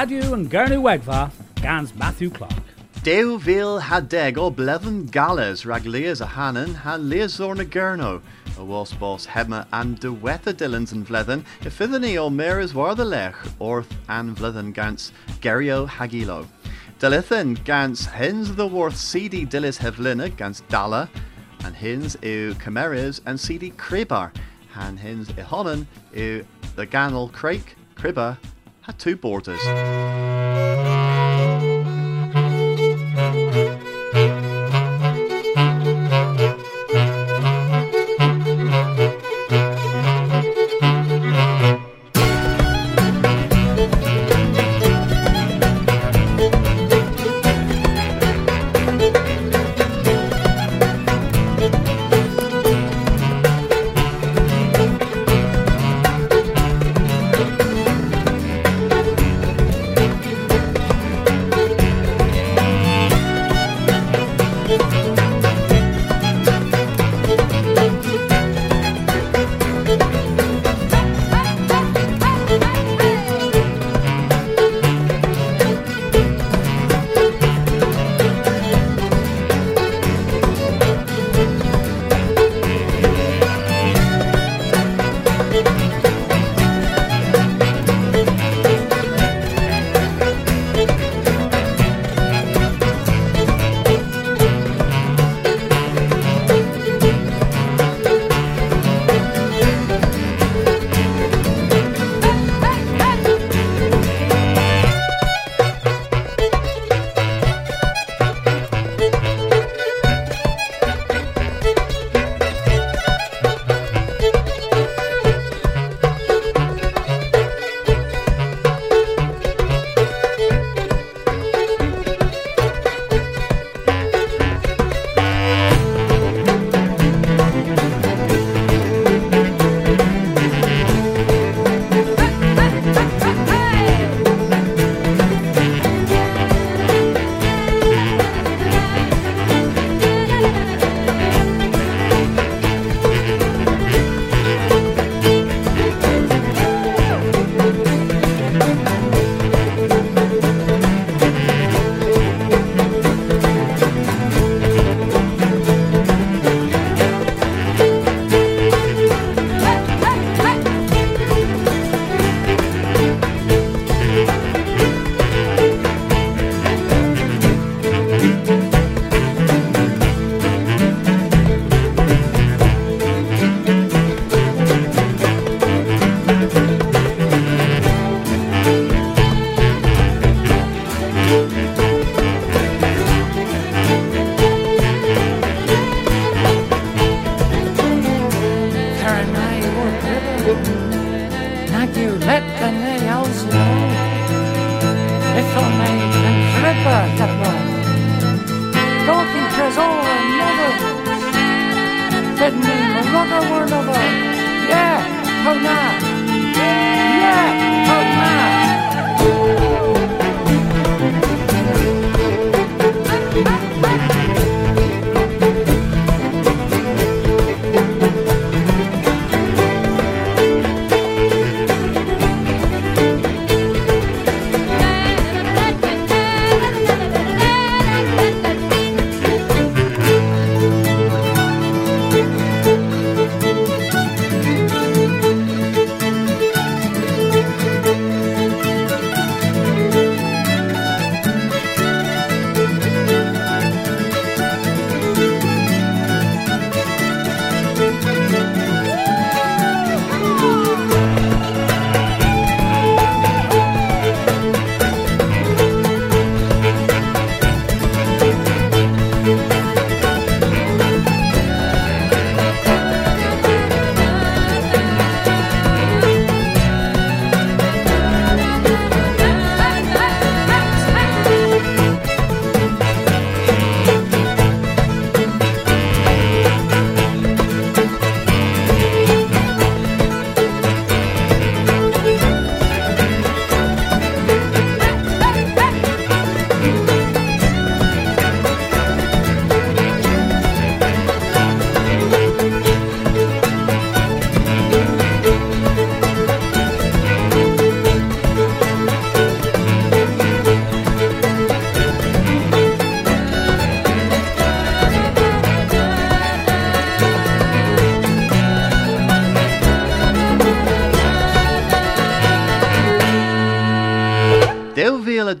Badu and Gernu Wegva, Gans Matthew Clark. Deuvil hadeg o bleven gales raglias a hanan han leazor na gurno. A was boss hema and de wether dillons and vlethen, if ithany o meres war the lech, orth and vlethen gans gerio hagilo. Delithan gans hins the worth CD dillis hevlina gans dala, and hins eu cameras and CD cribar, han hins ihonan eu the ganel crake, cribber, had two borders.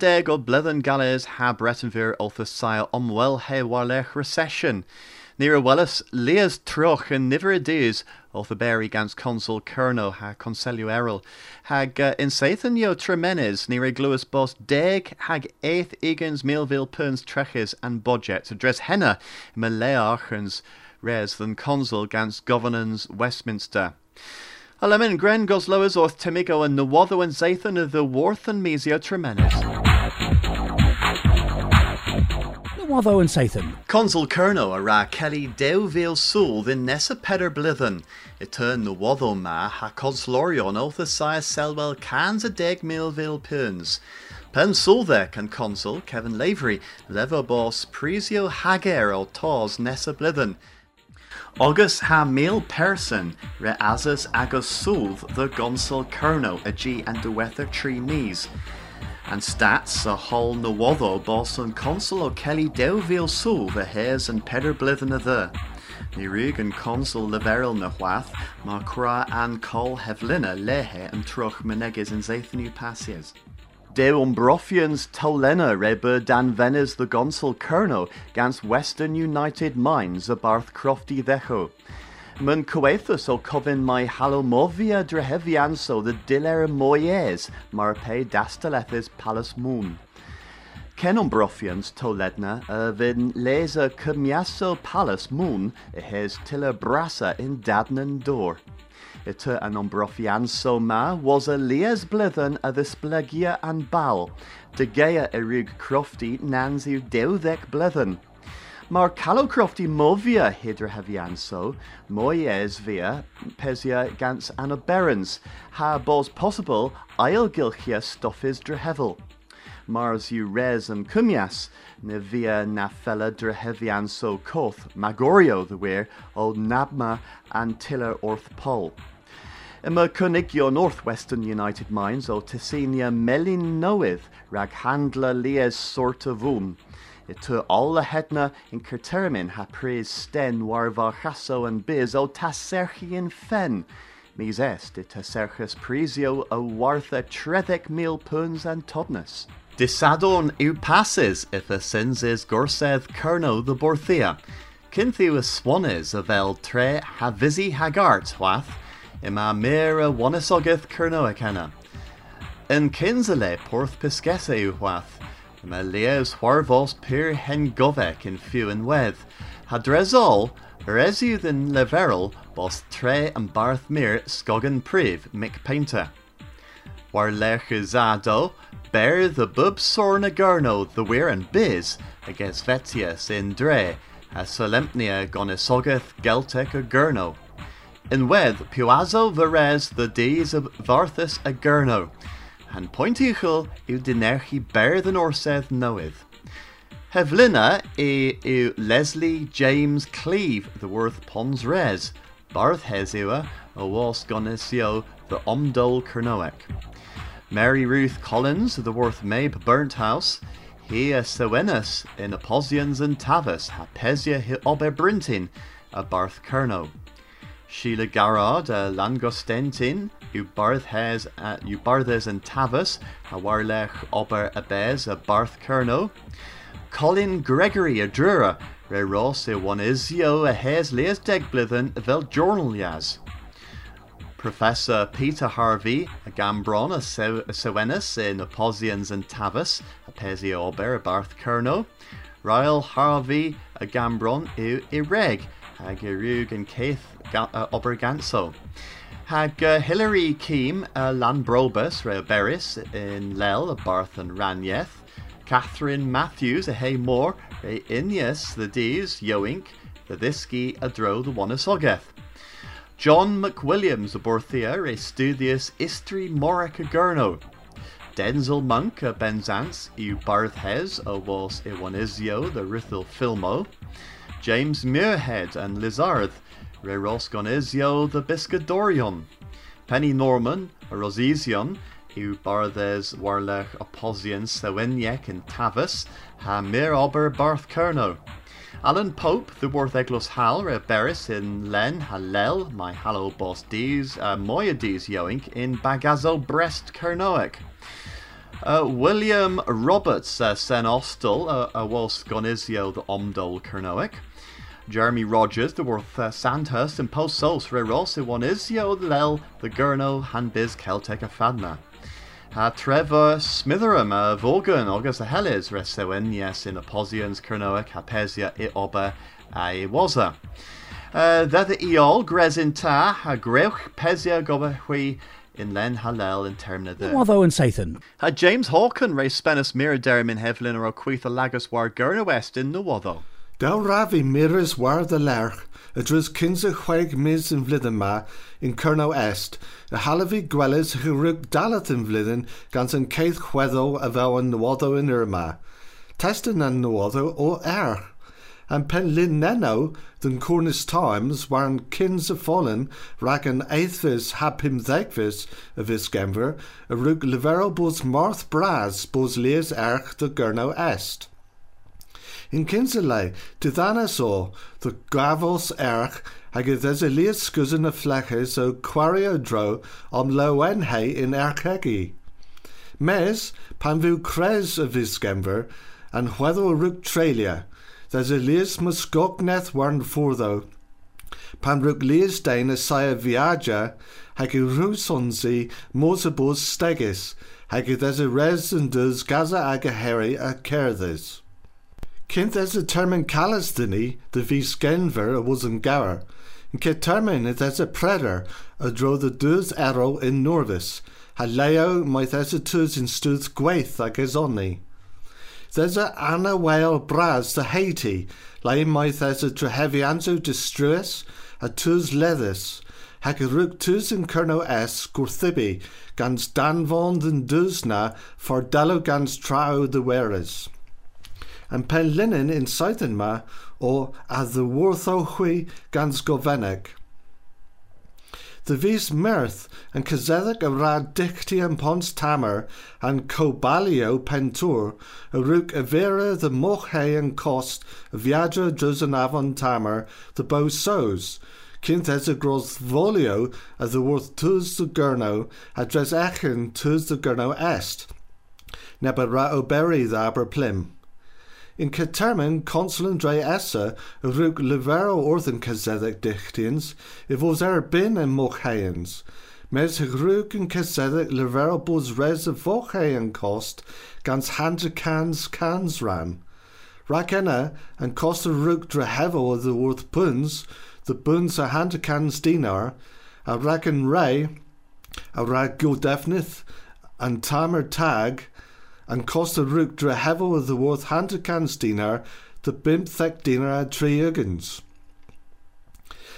Deg o blethen galles ha bretenvir olthus sail omwell he warlech recession. Near a wellus leas troch and niver idees olth berry gans consul kerno ha conselio eril hag uh, in Sathan yo tremenes a gluus bos deg hag eighth egans milville perns treches and budget to dress henna me leachens res than consul gans governance Westminster. Alemin Gren Goslowers orth Timigo and Nawatho and Zathan of the Worth and Mesio Tremenes. Nawatho and Sathan. Consul Kerno a Kelly Deuvil Sul thin Nessa Peder Blithen. Etern Nawatho ma ha Consulorion oath a sire Selwell cans a deg Millville Pins. Pen Sulvek and Consul Kevin Lavery, Lever Boss Presio Hager o Tawes Nessa Blithen. August ha mil person re asas agus sulv the gonsul kerno a g and duether tree knees. And stats a hol na boson consul o Kelly Deuvil sulv a hairs and peder blithen a the. Ni rig and consul leveril na hwath, ma cra and col hevlina lehe and truch meneges and zathenu passies. De Umbrofians Tolena Reber Dan Venes the Gonsul Kerno gans Western United Mines a Barth Crofty Vecho. Mun coethus o cofin mai halomovia drehevianso the diller moyes marpe dastalethis palus moon. Ken Umbrofians Toledna a vin lesa cumiaso palus moon hes tiller brassa in dadnan door. Ita an ombrofianso ma was a lies blithen a ddisblygia an bal, de geia erug crofty nansiw dewddec blithen. Mar calocrofty movia hydra hevianso, moyes via pesia gans anaberans, ha bos possible ailgilchia stoffis drehevel. Mars u res and cumias, ne via na fella drehevianso koth, magorio the weir, o nabma and tiller orth pol. Yma cynigio Northwestern United Mines o Tessinia melin nowydd rag handla lies sort of vwn. Itu all the hedna in Kertermin ha pres sten warva chaso and biz o taserchian fen. Mis est it taserchus presio o wartha trethec mil puns and todness. Disadon u passes if a sins is gorseth kerno the borthia. Kinthu a swanes of el tre havisi hagart wath, ima mira wanasogeth kernoa canna. In kinsale porth piscese uhuath, ima leas huarvos pir hen govek in few and weth, hadrezol, resu than leveril bos tre and barth mir skogan priv mick painter. War lechuzado, bear the bub sorna gurno the weir and biz, against vetius in dre, a solemnia gonisogeth geltek a gurno. In wed puazo veres the days of Varthus a gurno, and pointichel u dinerchi bear than orseth knoweth. Hevlina e u Leslie James Cleve the worth pons res, Barth hesua a was gonisio the omdol kernoek. Mary Ruth Collins the worth Mabe Burnt House, he a Sewenus in Aposians and Tavis, Hapesia hi ober Brintin, a Barth Kerno. Sheila Garrard a Langostentin, u Barthes uh, u Barthes and Tavis, a Warlech ober Abez a Barth Kerno. Colin Gregory a Drura, re Ross e Wanizio a Hes Leas Degblithen vel Journal Yaz. Professor Peter Harvey, a Gambron, a Sewenus in Aposians and Tavis, a Pesi Ober, a Barth Kerno. Ryle Harvey, a Gambron, u Ireg, a Gerug and Keith Ober Ganso. Hag uh, Hilary Keem, a Lanbrobus, Beris, in Lel, a Barth and Ranyeth. Catherine Matthews, a Hay Moore, re Ineas, the Dees, Yoink, the Thisky, a Dro, the Wanasogeth. John McWilliams, a Borthia, a Studius Istri Morica Gurno. Denzel Monk, a Benzance, u Barthes, a was Iwanizio, the Rithil Filmo. James Muirhead and Lizard, re Rosgonizio, the Biscadorion. Penny Norman, a Rosizion, u Barthes Warlech Aposian Sewinyek in Tavis, ha Mir Ober Barth Kerno. Alan Pope, the Worth Eglos Hal, re Beris in Len Hallel, my Hallow Boss Dees, uh, Moya Dees Yoink in Bagazo Brest Kernoek. Uh, William Roberts uh, sen ostel uh, a was gonisio the omdol Kernoic. Jeremy Rogers the worth uh, Sandhurst and post sos re ros i wanisio lel the gurno han biz Celtic a fadna. Uh, Trevor Smitherham uh, Vogan August helis yes in Aposians Kernoic Hapesia i oba a waza. Uh, That iol gresin ta a greuch pesia goba hui in len halel in termina de. Watho and Sathan. Uh, James Hawken race spenus mira in Hevlin or Quitha Lagos war Gurna West in Nawatho. Dau rafi miras war the lerch, a drus kinsa chwaig mis in vlidden ma, in Kerno Est, a halavi gwellis who rug dalat in vlidden, gans an keith chweddol a fel an nwoddo in Irma. Testin an nwoddo o er. And pen lin neno, than Cornish times, waren kins a fallen, rag an eighthvis hab him thegvis of his gemver, a rug livero bos marth bras bos lees erch de Gurno Est. In Kinselei, Tithana so, the gravos erch, hag y ddys y lias sgwsyn y fleches o quario dro om lowen hei in erchegi. Mes, pan fyw cres y fisgemfer, an hweddo rwg trelia, ddys y lias musgogneth warn ffwrddo, pan rwg lias dain y saia viaja, hag bos stegis, hag y ddys y res yn dys gaza ag y heri a Kint as a termin calistini, the vis genver a was an gower, and ke termin it as a predator, a dro the dus arrow in Norvis, ha leo in stuth gwaith ag is onni. There's a anna whale bras to Haiti, lai might as a trehevianzo destruis, a tus leathers, hag a rug tus in kerno es gurthibi, gans danvond and dusna, for dalo gans trao the wearers and pen linen in Southern or as the Wartho Hui gans Govenek. The vis mirth and kazethik a rad dicti and pons tamer and cobalio pentur a ruk avera the moche and cost viaja drusen avon tamer the bow sows kint as a gross volio as the worth tus the gurno address echen tus the gurno est. Neba ra oberi the aber plim. In Catermin, consul dre essa, rug livero orthen kazedek dichtians, if was er bin en mochheans. Mes rug en kazedek livero bos res of vochean cost, gans hande cans ran. Rakena, and cost a rug dre hevel of the worth puns, the buns a hande cans dinar, a raken ray, a rag gildefnith, and timer tag, and costa rúg dre hevel of the worth hundred cans dinar, the bimp thek dinar a tre ugans.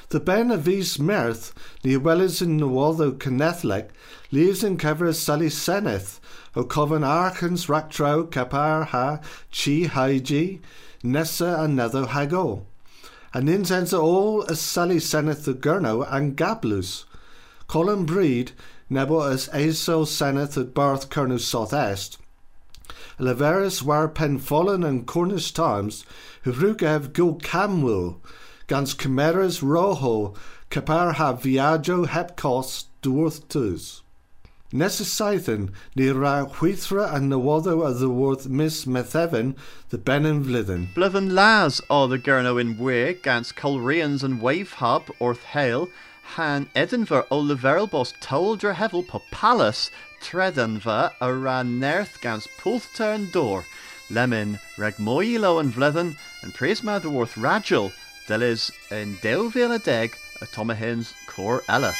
The ben of vis mirth, ni wellis in nawaldo canethlek, leaves in cover sally seneth, o coven archans raktrau kapar ha chi haiji, nessa and another hago. And incense all as sally seneth the gurno and gablus. Colin breed, nebo as aso seneth at barth kernu south est, leveris war penfallen and Cornish times, huvrugev go camwil, gans chimeras rojo, capar ha viaggio hep cost duorth tus. Necessaithen ni ra huithra and nawado of the worth Miss Metheven, the benin vlithen. Blithen las o the gurno in way gans Colreans and Wave Hub orth hail, han Edinburgh o leverel bos toldra hevel po palace tredanfa a ra nerth gans pulthturn door, lemon reg moilo and vlethen, and praise the worth ragil, delis in deuvil a deg a tomahins cor eleth.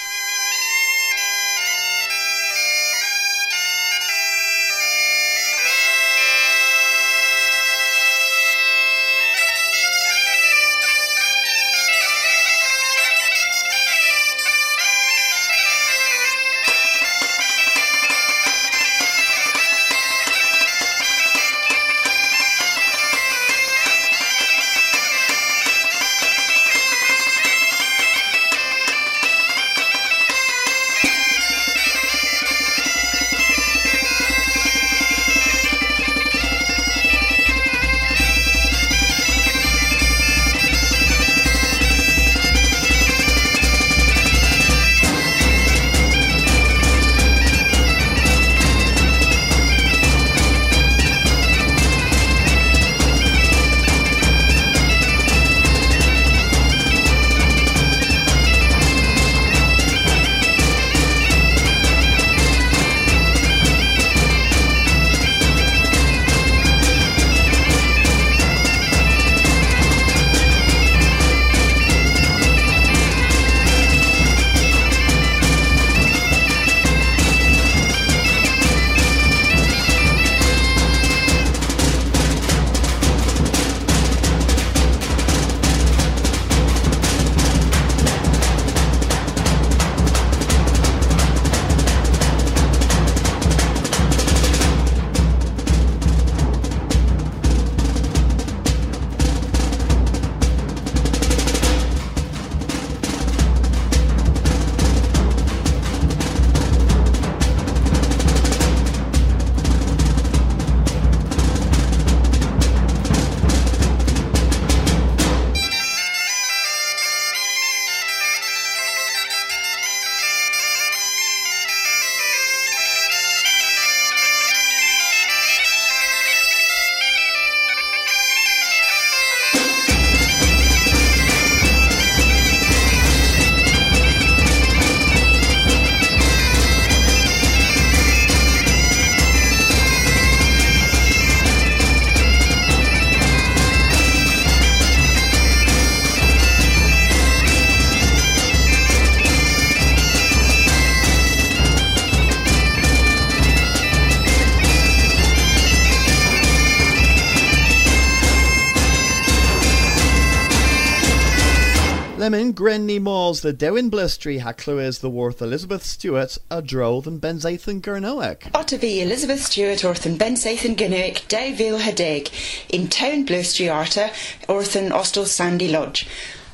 Malls the Dewin Blistry ha the worth Elizabeth Stewart a droll than Benzathan Gernoic. Ottavi Elizabeth Stewart orthan Benzathan Gernoic Davil Hadeg in Town Blistry Arta orthan Ostel Sandy Lodge.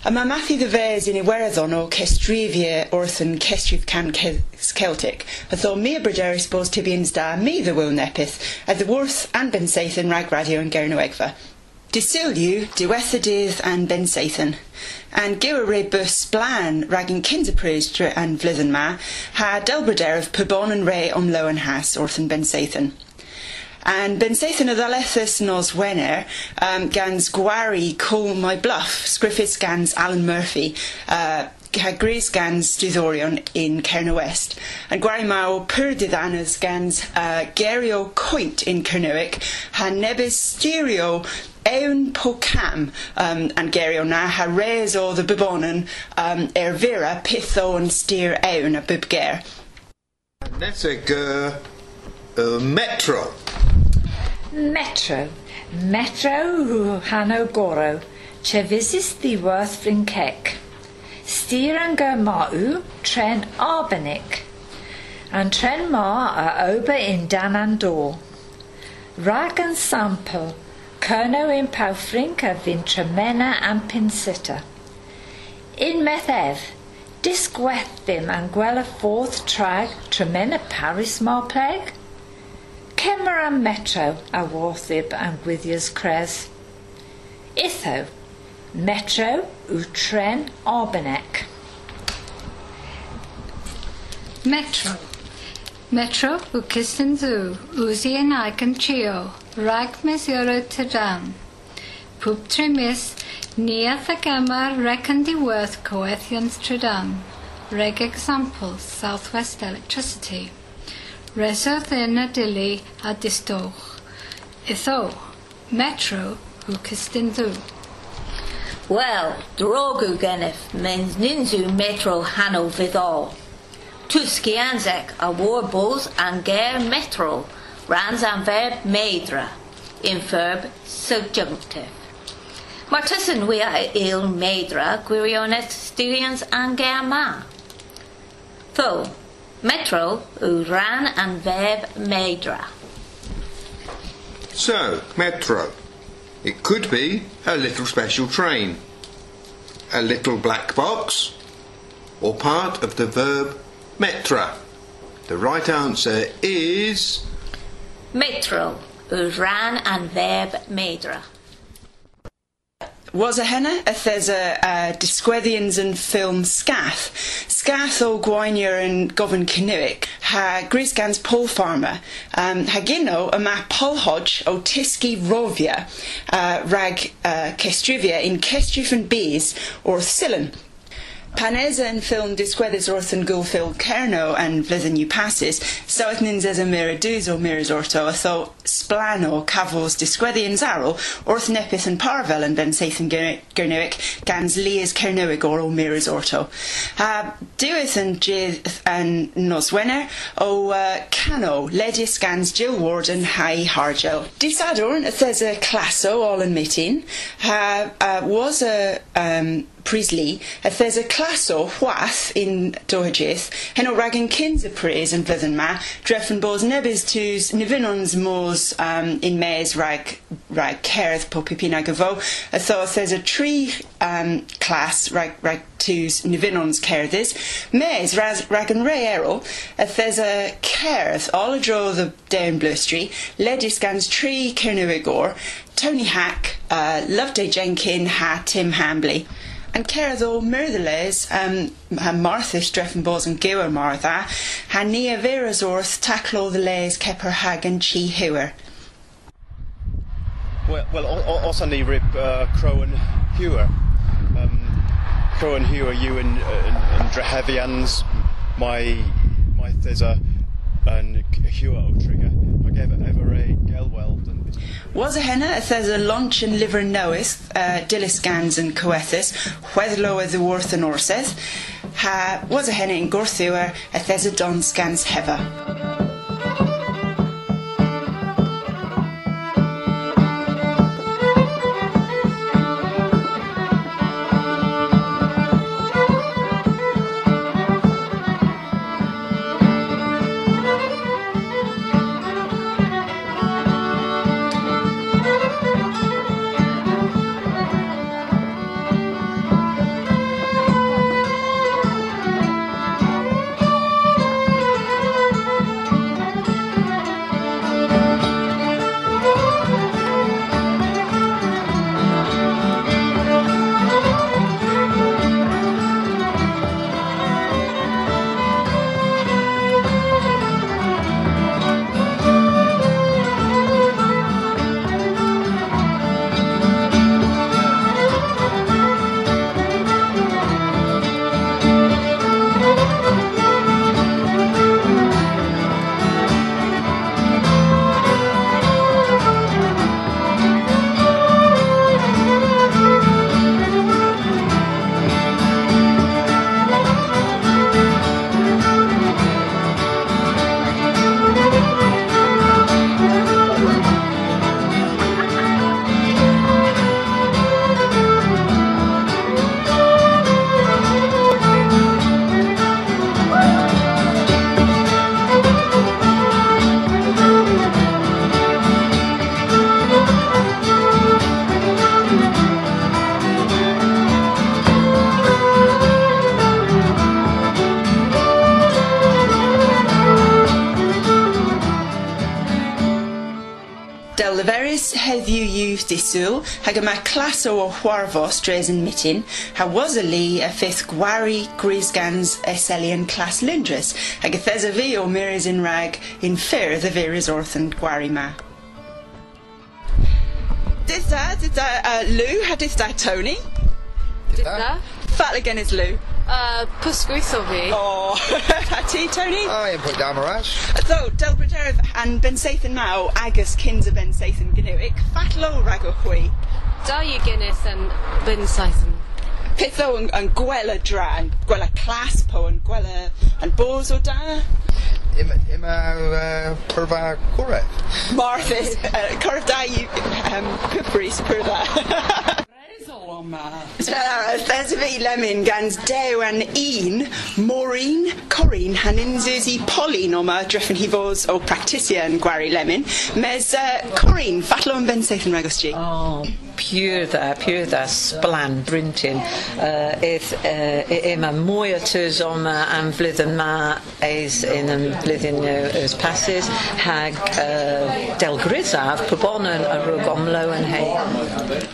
A ma Matthew the Vez in Iwerethon o Kestrivia orthan Kestriv can Celtic, a tho mi a bryderis bos tibians da will nepith, at the worth and Benzathan rag radio and Gernoegva. Disiliu, diwethadydd and Ben Sathan. And gywer re bus blan ragin kinderpris dre and vlydden ma, ha delbryderf pybon and re om lo and has orthan Ben Sathan. And Ben Sathan of ddalethus nos wener um, gans gwari Call my bluff, sgriffis gans Alan Murphy, uh, ha gris gans diddorion in Cerno West. And gwari mao pur diddanas gans uh, Gerio Coint in Cernoic, ha nebis stereo ewn pocam um, an gerio na ha res o the bibonan um, er vera pitho and steer ewn a bib ger. Nesig uh, uh, metro. Metro. Metro Hanno Goro. Chevisis ddiworth Frinkek. Steer and go ma'u tren Arbenic. And tren ma a ober in Danandor. Rag and sample Kerno in Paufrinca vintremena am pinsita. In methev, disgweth ddim an gwela fourth trag tremena Paris mar pleg? Cemar am metro a warthib an gwyddias cres. Itho, Metro Utrecht Arbenec. Metro. Metro u kisten zu, uzi en icon chio, rag mes euro te dam. Pwb trimis, niath ag amar reckon di worth coethians tridam. Reg example, Southwest Electricity. Resodd yn a dili a distoch. Itho, metro u kisten zu. Wel, drogu gennych means ninzu metro hanno vidal. Tuski anzek a warbos an ger metro rans an verb medra in verb subjunctive. Maar tussen we a il medra gwirionet styrians an ger ma. Tho, metro u ran an verb medra. So, metro. It could be a little special train, a little black box, or part of the verb metra. The right answer is Metro uran and verb medra. Was a henna a thesa uh, disgweddians yn ffilm Scath. Scath o Gwainier yn Gofyn Cynnuic ha grisgans Paul Farmer. Um, ha ma Paul Hodge o Tisgi Rovia uh, rag uh, in Cestrif Bees o'r Silen. Paneza yn ffilm disgweddus wrth yn gulfil yn flwyddyn yw passes, soeth nins as a mira or o miras orto, a tho splan o cafos disgweddi yn zarol, wrth nepith yn parfel yn ben seith yn Gernoic, gans lias Cernoig o'r o miras orto. A diwedd yn gydd yn noswener o uh, cano, ledis gans Jill Ward yn Hai Harjo. Disadorn, says a classo all yn mitin, ha uh, was a um, Priestley, a there's a class o whath in Dohajith, hen o ragan kins a pres yn flydden ma, dreffen bos nebys tus nifinons mors um, in mes rag, rag cerdd po pipin ag afo, a there's a tree um, class rag, rag tus nifinons cerddys, mes ras, rag an re erol, a there's a cerdd all a dro the down blustry, ledis gans tree Cernuigor, Tony Hack, uh, Loveday Jenkin, ha Tim Hambley. An ceir ó um, ha Martha streffen bos an gewer Martha, ha ni a veras orth taclo the les kepper hag an chi hiwer. Well, well os an ni rip uh, Crowan Hewer. Um, Crowan Hewer you and, and, and Drehevians, my my thesa and Hewer o trigger. I gave it ever a Gelweld and Was a henna a thes a lunch and liver knoweth, uh, dillisgans and coethus, whethlo the worth and orseth, ha was a henna in gorthuer a thes a don scans heva. Heddiw yw disul, hag yma claso o chwarfos dres yn mitin, ha was a li a ffith gwari grisgans eselian clas lindres, hag y thes a fi o miris in rag in ffyr the viris orth yn gwari ma. Dita, dita uh, Lou, ha dita Tony? Dita? Fat again is Lou. Uh, pysgwytho fi. Oh, a ti, Tony? I am put down Mirage. So, Del Bryderf and Ben Sathan Mao, agus Kins a Ben Sathan Gnuic, fat lo rag o chwi. Da i Guinness yn Bin Saithon. Pitho yn, yn gwela dra, yn gwela clas po, yn gwela yn bos o da. Im, im uh, pyrfa cwredd. Marthas, uh, corff da i um, cwpris pyr fi lemon gans dew an un, Maureen, Corin, hanin Susie Pauline o ma dreffen hi fos o practisia yn gwari lemon. Mes uh, Corin, fatlo yn ben yn ragos. Oh, pure dda, pure dda, sblan, brintyn. Uh, Ith, uh, yma mwy o tws oma am flwyddyn ma eis yn ym flwyddyn ys pasys, hag uh, del grisaf, pobon yn y rwg omlo yn hei.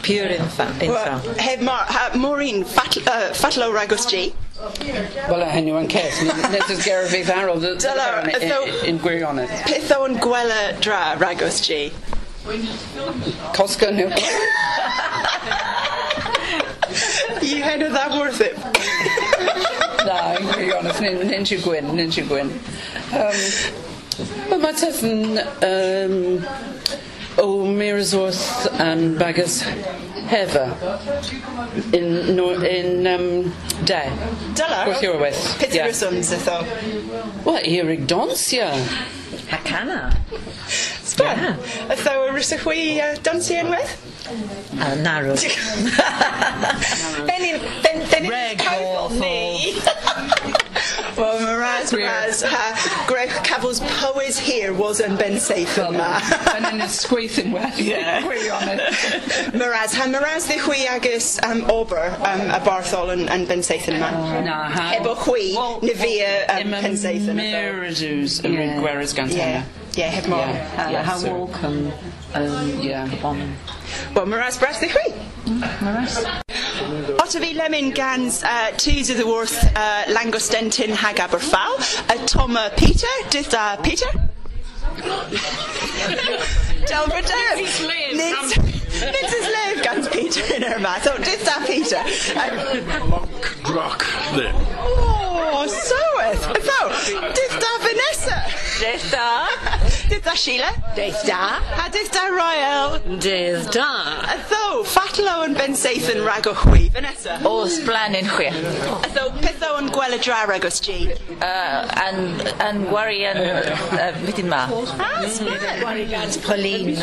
Pure infa. infa. Heb Mar ha, Maureen, fat, uh, fatlo ragos gi. Wel, a hynny yn ces. Nes ys ger fi farol Dyla, so- yn gwirionedd. Pitho yn gwela dra ragos gi. Cosco new. You had of that worth it. Na, yn gwirionedd. Nyn siw gwyn, nyn siw gwyn. Um, Wel, mae teth yn um, o Mirsworth and Baggers Heather in, no, in um, De. Dyla. Wrth yw'r weth. Pitho yeah. ryswns ytho. Wel, Erig Donsia. Hacana. Span. Ytho y rysych wy uh, dansi enwedd? Uh, narw. Benin, ben, benin Reg cael ni. Wel, Miraz, Miraz, ha, Greg Cafos Powys here was yn Ben Saith yma. Yn yn ysgweithyn well. Yeah. Gwirionedd. Miraz, ha Miraz di chwi agus um, Ober um, a Barthol yn, yn Ben Saith yma. Na, ha. Heb o chwi, na fi um, Im Ben Saith yma. Miradws yn Yeah. rhaid gweres gan Yeah, yeah, heb mo. Yeah. Uh, how sir. welcome. Um, Yeah. Bon. Wel, Miraz Bras di chwi. Otta fi lemon gans uh, twos of the worth uh, Langostentin hag Aberfal, a Toma Peter, dith uh, Peter? Delbert Nid Nid is lev gans Peter in her math. So dith uh, Peter. Uh, Rock then. oh, so So, dith da Vanessa. tá? Da. Dith da Sheila. Deth da. A dith da Royal. Deth da. A tho, Fatlo and Ben Sathan rag o chwi. Vanessa. O sblan yn chwi. A tho, pitho yn gwela dra rag os G. Yn, yn wari yn fydyn ma. Ah, span. Wari gans Pauline.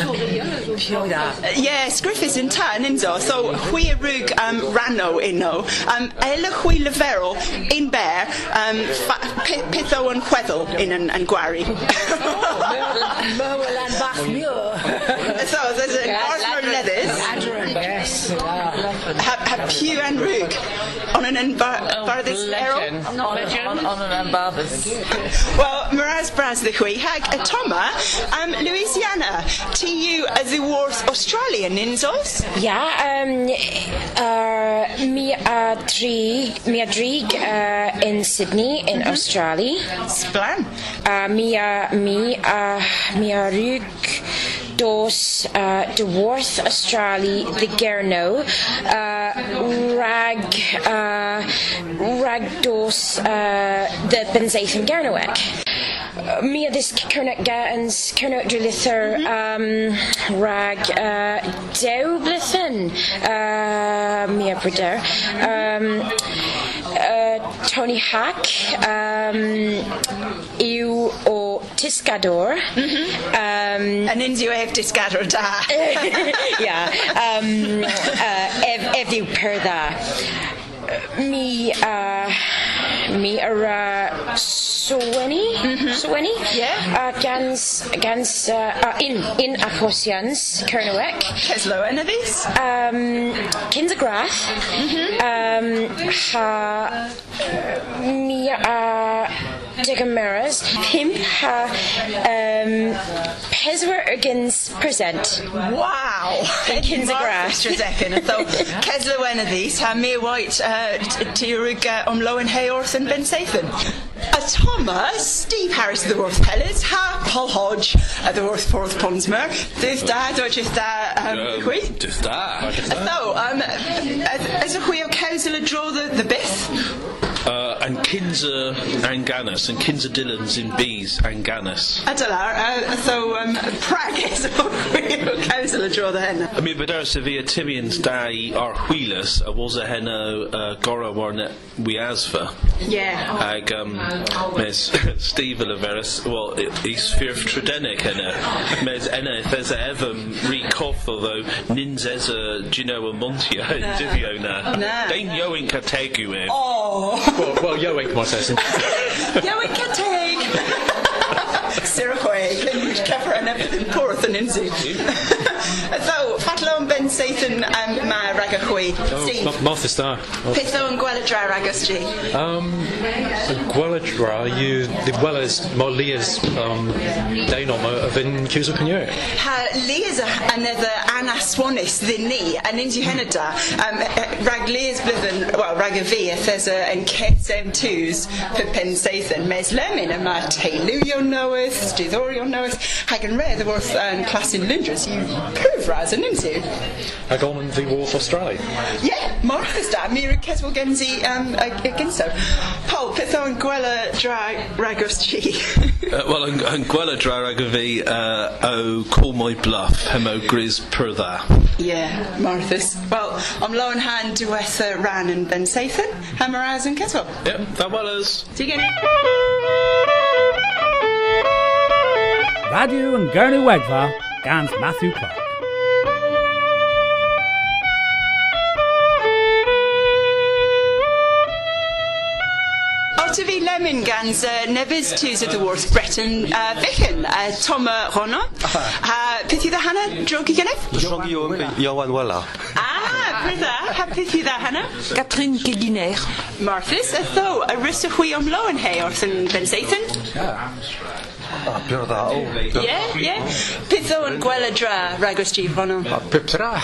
Pio da. Yes, Griffiths in tan inzo. So hui a rug um, rano inno. Um, ela hui leferol in bear. Um, fa- pi- pitho yn chweddol in an, an gwari. Mywel yn bach miw. so there's an Arthur Leathers. Yes. Ha, ha pew and rug on an an bar, bar this errol. On yn barbers. Well, Miraz Braz the hui hag a Toma. Um, Louisiana. Tu a the Worth Australian inzos. Ja, um, uh, mi a drig, mi a drig uh, in Sydney in Australia. Splan. Uh, mi a mi a mi a rug dos uh, de Worth Australia the Gerno uh, rag uh, rag dos uh, the Benzatham Gernoek. Uh, Mi dis Kernet Gatans, Kernet Drilither, um, Rag, uh, Blithen, uh, Mia Brider, um, uh, Tony Hack, um, Ew o Tiscador, um, An indio ef disgador da. yeah, um, uh, ev, ev per dda. Mi, uh, mi ar uh, Swenny, Swenny, Yeah. uh, gans, gans, uh, in, in achosians, Cernowec, Keslo this. um, Kindergrath, um, ha, mi, uh, Digamaras, pimp ha um, Peswer Uggins present. Wow! Kins a grass. Strazekin. So, Kesla wen of these, ha me white Tirig om Lowen Hayorth and Ben Sathan. A Thomas, Steve Harris of the Worth Pellets, ha Paul Hodge at the Worth Forth Ponsmer, this dad or just that, um, hui? Just that. So, um, as a hui o Kesla draw the, the Bith? Uh, and Kinza Anganus and Kinza Dillons in Bees Anganus. Adelar, uh, so um, Prague is o Kesla draw the hen. I mean, but there's a Timians Dai ar Wheelus, a was a henna uh, Gora Warnet Wiasva. Yeah. Ag, um, mes Steve Oliveris, well, he's fear of Tridenic henna. Mes enna, if there's a evam recoff, although Ninzeza Gino Montia, Divio na. Na. Dain Yoin Kategu eh? Oh! Well, well Yoink might say Yoink Kateg! Sirahoy, Glenwood Keffer and everything, Porth and Inzu. So, Fatlon Ben Sathan and Ma Ragahui. Steve. Martha Star. Pitho and Gwella Dra. Um, you the Wellers, Molias, um, Dainoma of in Cusa Canu. Ha Leas another Anna Swanis ni, and Inzu Henada. Um, Rag Leas Blithen, well, Ragavi, if there's a, and Kets M2s, Pippen Sathan, Mes Lemon, and Ma Tailu, you'll know it, Stithor, you'll know it, Hagen Red, the worth and class in Lindras, you prove Raz and Inzu. Agon and the War for Australia. Yeah, Martha's dad, Mira Keswell Genzi, um, against so. Paul, Pitho and Gwella Dra Ragos G. Uh, well, yn, yn gweld y drarag uh, o Call My Bluff, hemo gris per dda. Yeah, Martha's. Well, I'm low in hand to Wetha Ran and Ben Sathan, Hammeraz and Keswell. Yep, that was. See you again. Radio and Gurnu Wegva, Gans Matthew Clark. Ottavi Lemon gans uh, Nevis Tus of the Wars Breton uh, Vichen, uh, Toma Rono. Uh, Pithi the Hannah, Drogi Genef? Johan Wella. Ah, Pritha, ha Pithi the Hannah? Catherine Guiliner. Marthas, a tho, a Rissa Hui om Lowen Hay, Orson Ben Satan. Pure dda. O. Yeah, yeah. Pitho and Gwella Dra, Ragos G. Rono. Piptra.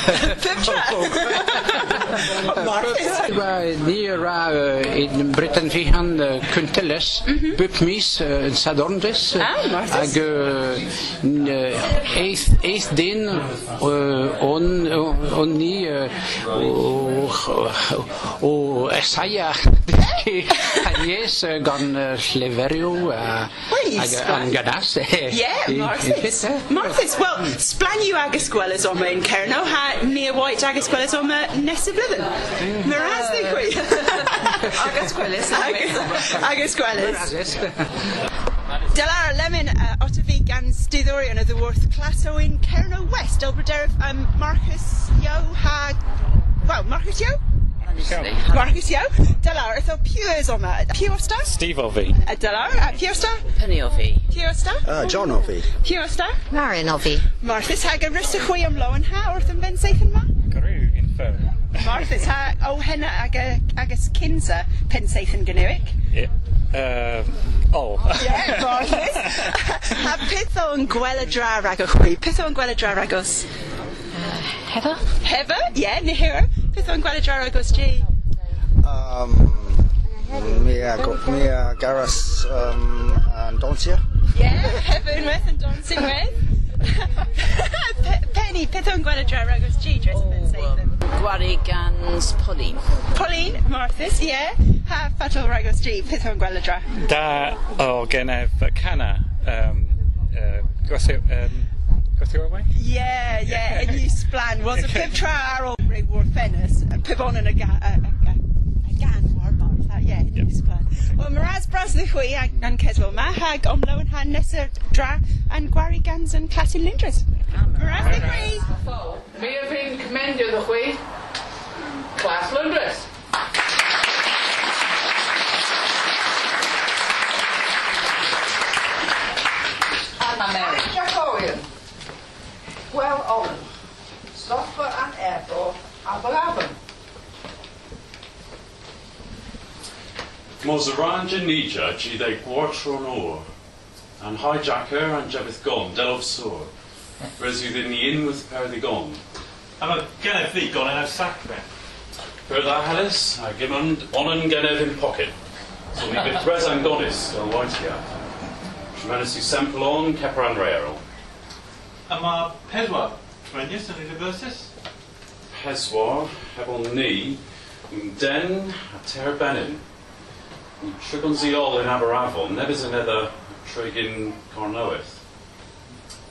Ni ra in Britain fi han kunteles, bupmis yn Sadorndis, ag eith eith din on on ni o esaya Anies gan Lleferio ag an gadas. Yeah, Marthas. Marthas, well, splan you agus gwellas oma in Cerno, ha near White agus gwellas oma nesa blwyddyn. Miraz ni gwy. Agus gwellas. Agus gwellas. Delar Lemon uh, Ottavi gan Stithorion of the Worth Classo in Cerno West, Elbraderiff um, Marcus Yo ha... Well, Marcus Yo? Marcus Yo. Delar, ydw Pewers oma. Pewster? Steve Ovey. Uh, Delar, uh, Pewster? Penny Ovey. Pewster? Uh, John Ovey. Pewster? Marion Ovey. Marthas hag a rys y chwy am loan ha wrth yn ben seith yn ma? Carew in Fern. Marthas ha o henna ag a, agos kinsa pen seith yn gynnywig. Yeah. Uh, oh. Yeah, Marthas. ha peth o'n gwela dra rag o chwy? Peth o'n gwela dra rag os? Heather? Heather? Yeah, ni hero. Peth o'n gwela dra rag os G? Um, Mia, Mia Garras um, and Doncia. Yeah, Heaven with and dancing with. Pe- Penny, peth o'n gwela dra rag os G? Dres yn ben seith yn. Gwari gans Pauline. Pauline, Marthas, yeah. Ha fatal rag os G? Peth o'n gwela dra? Da o genef cana. Um, uh, Gwasio... Um, Gwasio away? Yeah, yeah, and you splan was a pip tra ar ôl rei war ffenus, a pip on yn y ga- a- a- a- a gan war mar, tha, yeah, and you splan. Wel, mae ras bras ni chwi ag an ceswel ma, hag omlo yn han nes y dra an gwari gans yn clasin lindres. Mae ras ni chwi! Mi a fi'n comendio ddech chi. Clas Lundres. Anna Mary. Jacolian. Owen. Stoffer an Erdo a Blaven. Mozaranja Nija, G de Guatron and hijacker and Jebith er Gon, Del of Sword. Resu the Yin with Perdigon. I'm a Genef fi gone yn y sac fe. Perda Hallis, I give on onan Genev in pocket. So we bit Res and Goddess, Del Whitea. Tremendously sample on Keperan Raero. A mae pedwar trenius yn y Libertus? Peswar, Hebel Ni, Den, a Ter Benin. Trigon Ziol in Aberafon, Nebys yn edda Tregin Cornowith.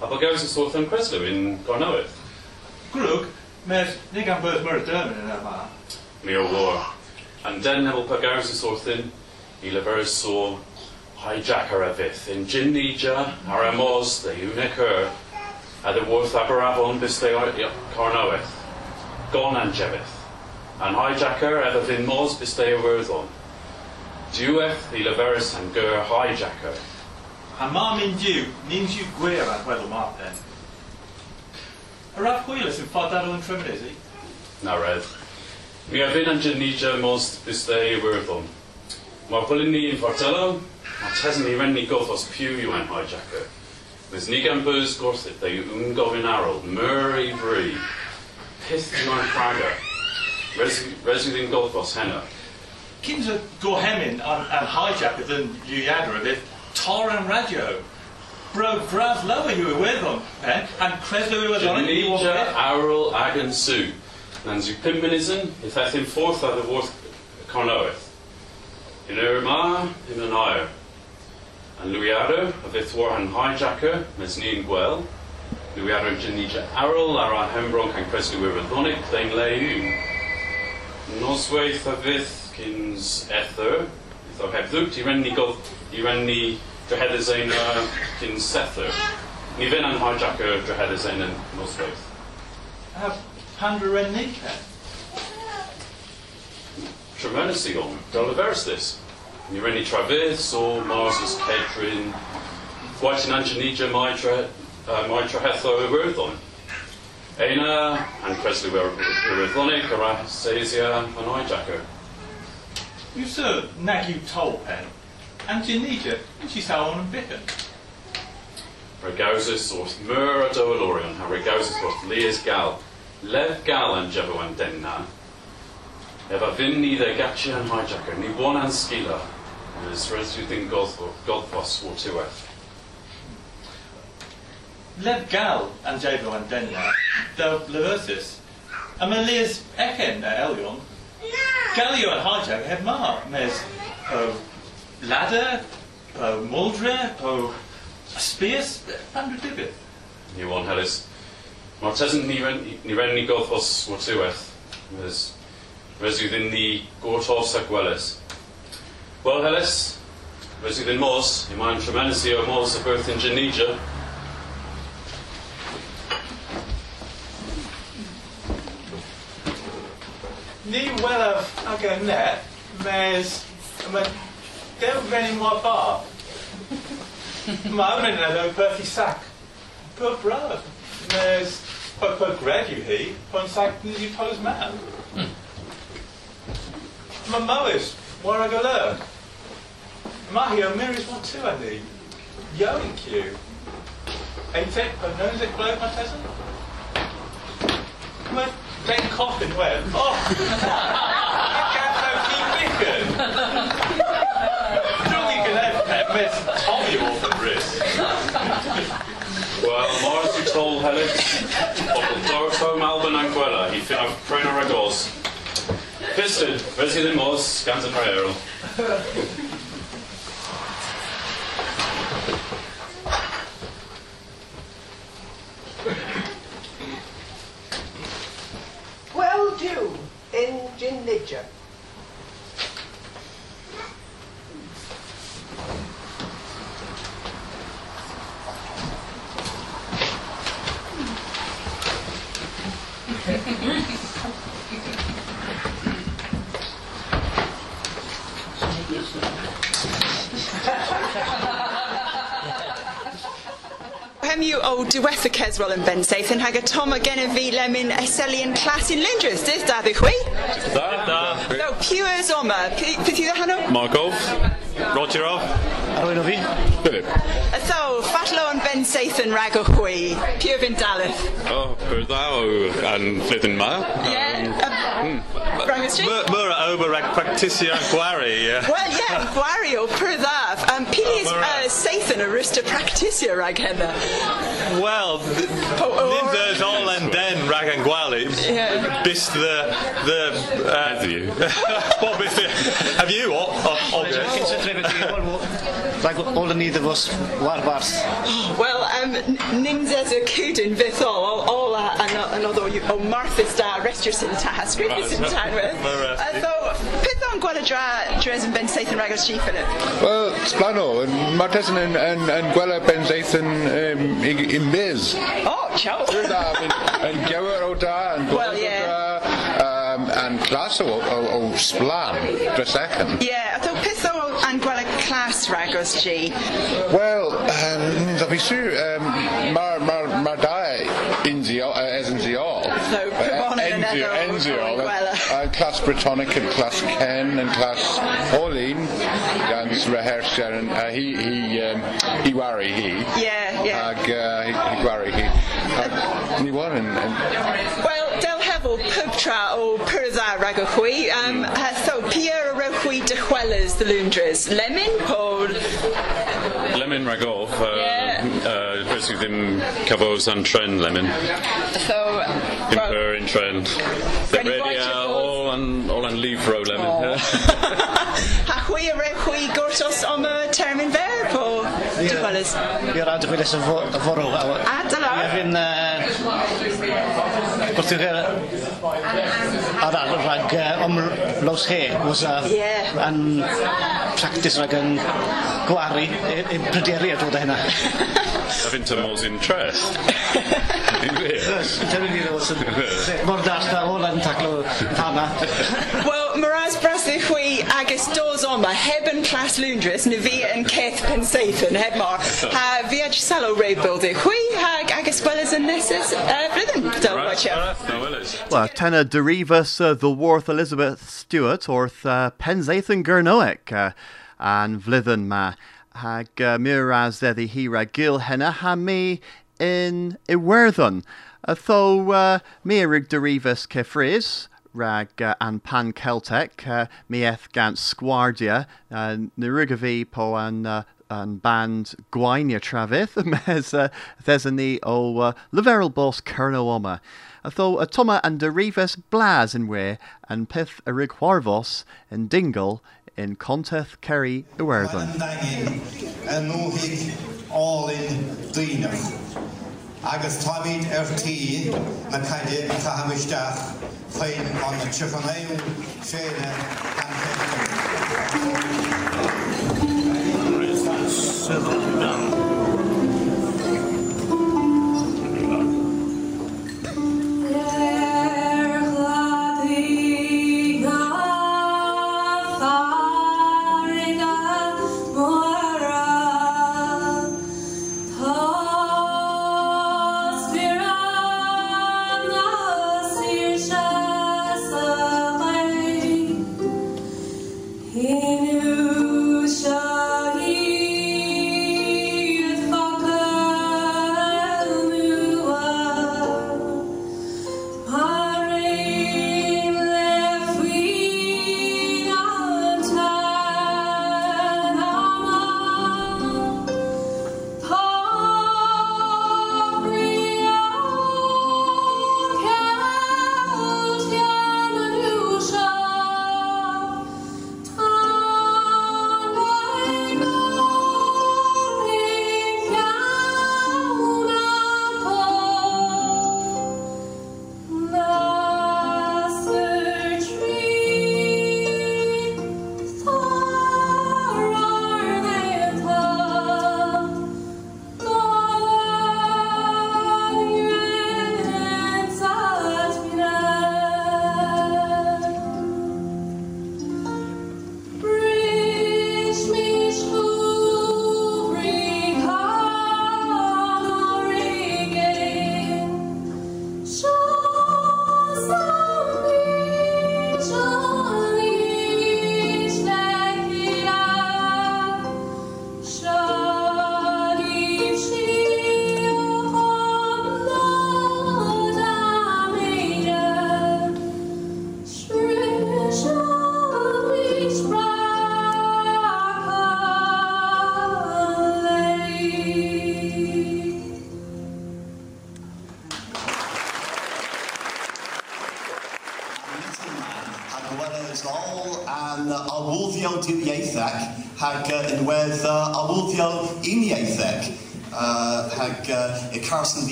A bod gaws yn sort yn Creslew in Cornowith. Grwg, mes nig am byrth myr dyrmyn yn yma. Mi o war. And den nebel pa gaws yn sort in, i lefer so hijacker a fydd. In Gin Nija, the unicur, at the worth Aberafon bis they are Cornowith. Gon and Jebith. And hijacker mos bis they are worthon. Diweth i and gur hijacker. A ma mynd diw, ni'n diw gwir ar weddol ma pen. Y raf hwylus yn ffod ar o'n trymryd, i? Na red. Mi a an bis they are worthon. Mae'r hwylyn ni yn Fortello, a tesyn ni ren ni gothos piw yw hijacker. Mys ni gan bwys they yw'n gofyn arol, myr i. Pith yw ein ffraga. Resu ddim gothos henna. Cyns y gohemin ar, ar hijacker yn liwiadr a beth, tor am radio. Bro, braf lawer yw y weddon, eh? A'n creslo yw y ddon Genija arol ag yn sw. Na'n zyw pum munud yn, if eith yn ffordd ar y wrth Cornoweth. In yr ma, in yn air. Yn Lwiaro, a fydd war yn hijacker, mes ni'n gwel. Lwiaro yn Genija arol ar a hembron can creslo yw y ddonig, ddein le yw. Noswaith a fydd cyns ether, iddo heb ddwt, i ren ni godd, i ren ni dreheddus ein uh, cyns sether. Ni fynd yn hijacker dreheddus ein yn noswaith. A pandra ren ni, Ken? tremendously on. Deliverus this. Ni ren ni Travis, or Mars' Kedrin, White and Anjanija, Mitra, uh, Mitra Hetho, Iwerthon. And Presley Iwerthonic, Arasasia, and Hijacker. Yw sir, nag yw tol pen. A'n Genija, yn si sawn yn bicken. Regausus wrth myr a dywelorion, a regausus Leas gal. Lev gal yn jefo yn denna. Efa fyn ni dde gatsi yn hijacker, ni bon an skila. Ys resu ddyn godfos o tiweth. Lef gal an jefo an denna, daw Leversus. A mae Liz ecen na uh, Elion. Galio an hijacker heb ma. Mes po oh, ladder, oh, po muldre, po oh, spears, pandra dibydd. Ni wan helys. Mae'r tesyn ni ren ni, ren ni godfos o tiweth. Ys resu ddyn ni gortos a gwelys. Wel helys, resu ddyn mos, i mae'n tremendously o mos y birth in Genija. Ni welaf ag y net, mes, mae dew fenni mor bar. Mae'n mynd yn o'r beth i sac. Pwy braf. Mes, pwy pwy greg yw hi, pwy'n sac ni yw toes man. Hmm. Mae Mowys, war ag lyr. Mae hi o Miris want to ni. Yoing Q. Ein tip, pwy nose it glowed my tesyn? Mae Ben Coffin wen. Oh! Chi bicken! Dwi'n i gynnef pet, mes Tommy off yn rys. Wel, Morris yw tol helys. Pobl Dorfo Malvern a'n gwela, i ffyn o'r pren. Piston, resi ddim mos, gant y praerol well do in nature. Thank you hemmiw o diwetha Cesrol yn Bensaethyn hag y Tom a gennyf fi lemyn eseli yn clas i'n Lindrys. Dydd da ddych chi? Da. Da. No, pwers oma. Peth yw hwnnw? Markov. Rogerov. Arwyn o fi. Philip. Ytho, fatlo yn Bensaethyn rag o chwi. Pwy fy'n dalith? O, oh, pwyr dda o yn Lyddyn ma. Um, hmm. Ie. Brangos Street? Myr a ober rag practisio yn gwari. Wel, ie, gwari o pwyr pryddaf. Um, Pili is uh, Saith yn arista practisia rag hynna. Wel, nid all and den rag an. Yeah. Bis the... the uh, have you? well, bis the... Have you? O, o, o, Rhaid ôl yn iddo fos warbars. Wel, um, ninjas y cwdyn fydd o, o, o la, yn oedd o Martha's da, restr sy'n ta, sgrifus sy'n ta, So, beth o'n gweld y dra, dres yn Ben Saith yn rhag o strif yn y? and sblano, mae Tesyn yn, yn, yn gweld Ben Seith yn um, yn biz. O, ciao! Da, yn gewer o da, yn Wel, ie. um, yn clas o, o, o sblan, dresecyn. Ie, a to beth o yn gweld y clas rhag o strif? Wel, um, fi sy'n, um, mae'r ma, ma dau unzio, uh, es yn ziol. So, Cremon yn Enzio, enw Enzio, gwela. yn clas Britannic, yn clas Ken, and Class Pauline gan rehearsio, yn uh, hi, hi, um, hi wari hi. Ie, ie. Ag uh, hi, hi gwari hi. Ag ni wan yn... yn Wel, del hefo pub tra o pyrza rhag o chwi. Um, uh, so, Pierre o chwi dychwelys the Lundres. Lemon, Paul? Lemon ragov. Uh, uh, Dres ddim cyfos an tren lemon. So, Imper in tren. The ready all an all an livro lemon. ha chwi a re chwi gorsos am y termyn fer, po dychwelys? I'r rhaid i chwilys y forw. A, dyna. Ie, fi'n... Gwrthych ar adeg rhag yy Om Los he was a... Ie. ...yn practis rhag yn gwari yn pryderu bryderiad dod o hynna. Having to Mo's interest. Dyna ni ddod mor dallt a hwn yn taclo pana. Wel, Miraz Brasnych chwi agos dos oma heb yn clas lwndrys na fi yn ceth pensaethyn heb mor. Ha fi ag salo rebuild i chwi hag agos gwelys yn nesys uh, blwyddyn. Dyl watch out. Well, tenor Derivas Uh, the Worth Elizabeth Stewart, orth uh, Penzathan Gurnoic, uh, and Vlithen ma. Hag uh, Miraz eddi hira gil henna ha mi in Iwerthon. Uh, tho uh, mi erig Derivus Kefris, rag uh, an pan Celtic, uh, mi eth gant Sgwardia, uh, po an uh, an band Gwainia Travith, mes uh, thesani o uh, Leverel Bos Kerno Oma. A Toma and Derivus Blas in we, and Pith a Rig Warvos in Dingle in Conteth Kerry Iwerthon. yn nhw'ig all-in dynaf. Agus tafid er tí na caide chahamistach féin an na tuchanéú féine an Inu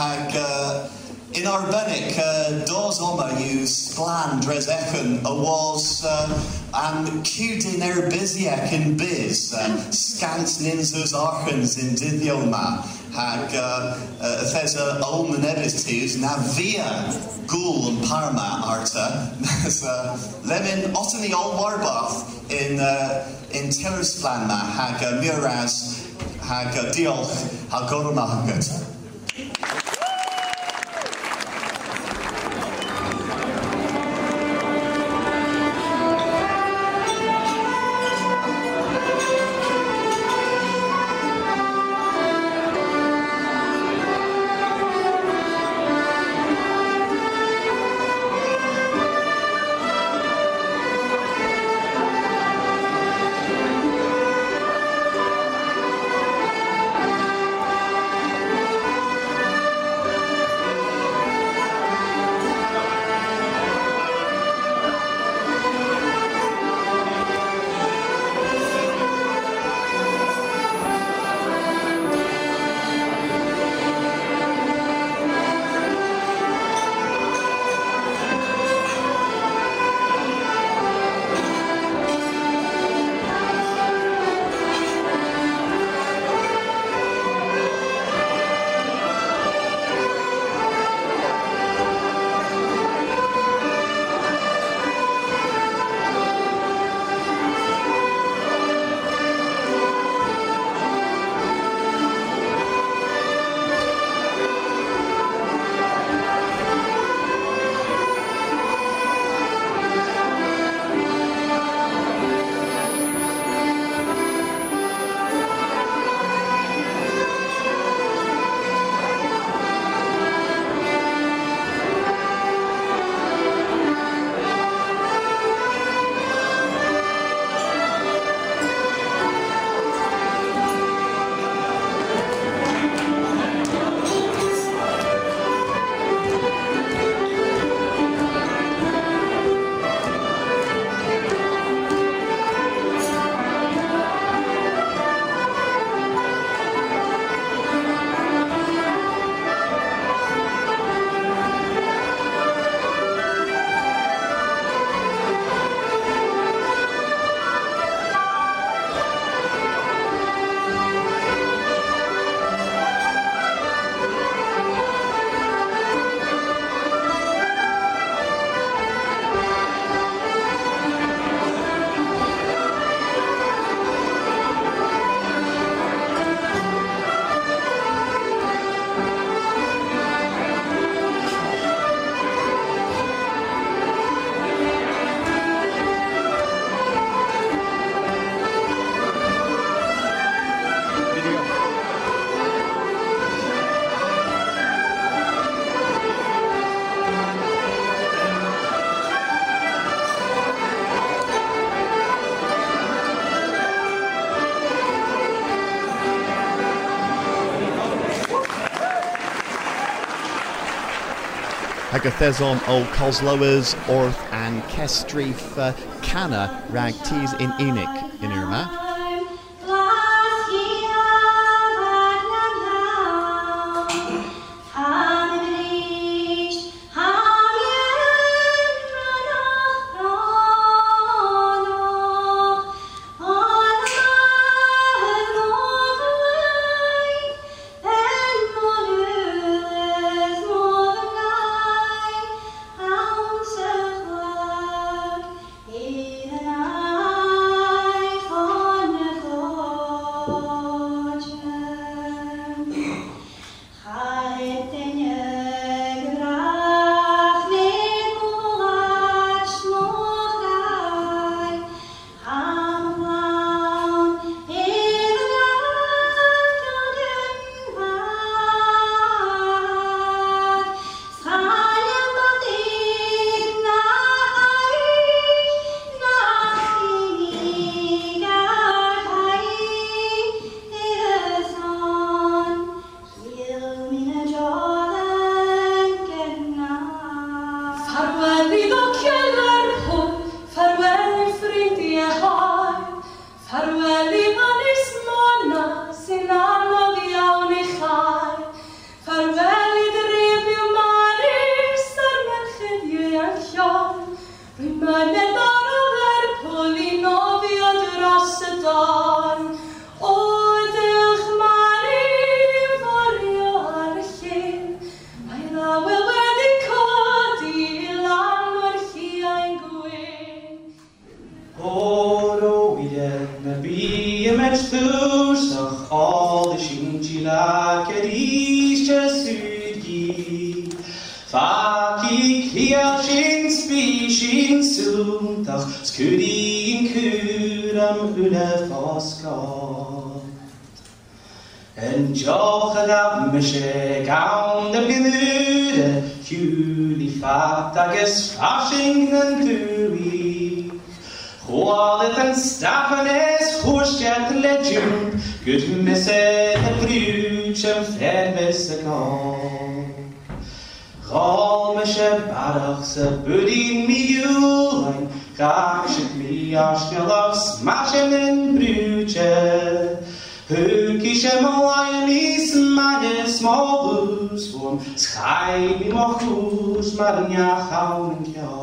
Hag uh, in arbennic, uh, dos oma yw sglan a was uh, am cudin erbisiac in biz, uh, scant ninsus archans in diddio ma, hag uh, uh, thesa olman editus na via gul and parma arta, so, lemon otany ol warbath in, uh, in Tillersplan ma, hag uh, muras, hag uh, diolch, hag. Agathezon o Coslowers, Orth and Kestrif uh, Canna rag teas in Enoch in Irma. Gal me sé barach sa budín miúlein, Ga si mí asnelas mar in brúte. Hugí sé má níos meine smóús bhm Schaim má chús mar neachchan ceá.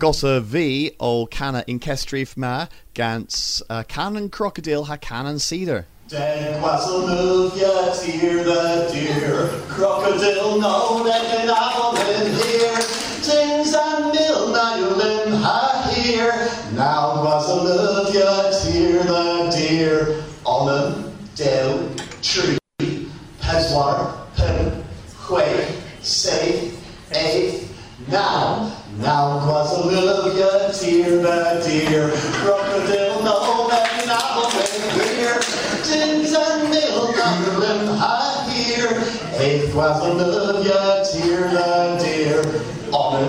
Chota. Hagos a V ó canna incestrif ma gans uh, canon crocodile ha canon cedar. Dead Quasiluvia, tear the deer, crocodile no neck and in here, tins and mill nylin ha here. Now Quasiluvia, tear the deer, on del tree, peswar, pen, quay, say, a, now. Now was a little Quasiluvia, tear the deer, crocodile no neck and here, tins and mill nylin ha here. Eighth Quasiluvia, tear the deer, on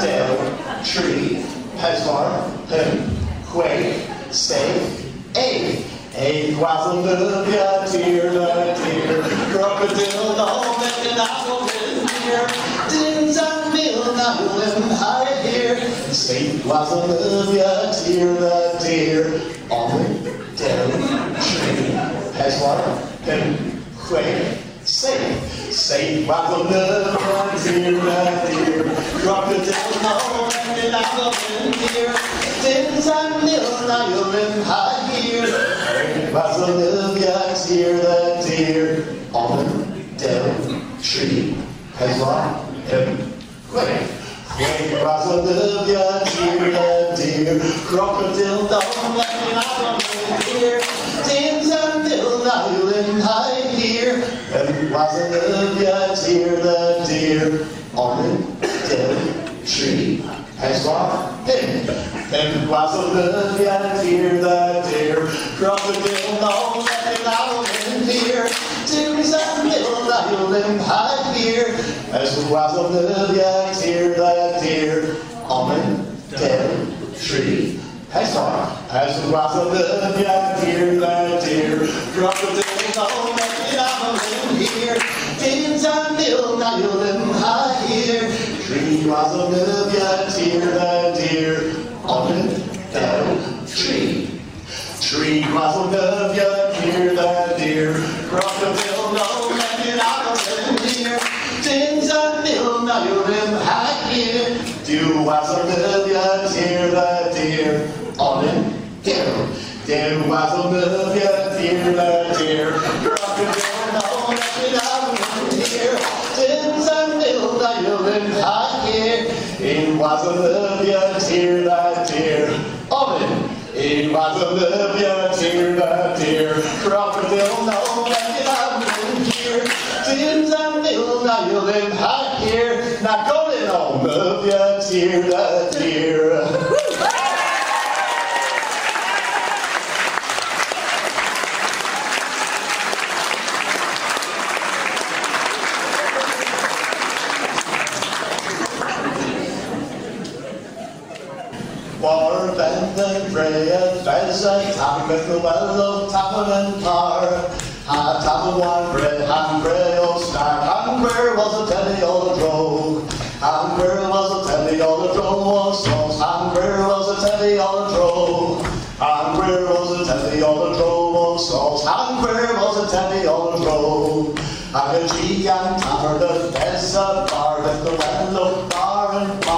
del tree, peswar, pen, quay, say, a. Eighth Quasiluvia, tear the deer, crocodile no neck and here, tins and mill nylin ha here. Saint Quasiluvia, tear the deer, on del tree, peswar, pen, quay, say, say, tear the deer, crocodile no neck and here, tins and mill nylin ha here. Tear the deer, on del tree, pen, quay. Quay Quasiluvia, tear the deer, crocodile don't let me out of here. Tins and mill nylin high here, and Quasiluvia, tear the deer, on del tree, peswar, pen. And Quasiluvia, tear the deer, crocodile don't let mill nylin high here, as Quasiluvia, tear the deer, on del tree. Peswar, as Quasiluvia, tear the deer, crocodile don't let me out of here. Tins and mill nylin high here, tree Quasiluvia, tear the deer, on del tree. Tree Quasiluvia, tear the deer, crocodile hill. Dear Quasiluvia, tear the deer, crocodile don't let me out of here. Tins and mill nylin high here, in Quasiluvia, tear deer, on in Quasiluvia, tear deer, crocodile no let it out in here. Tins and mill nylin high here, now going on, Olivia, tear the deer. War ben the Freya, Fez a Tamith, the well of Tappan and Tar. Had have one bread, and bread o' snack, and where was a telly the drove? And where was a telly the drove was sauce, and where was a telly the drove? And where was a telly the drove was sauce, and where was a telly the drove? And a cheek and tavern, the best of bar, that the well of bar and bar.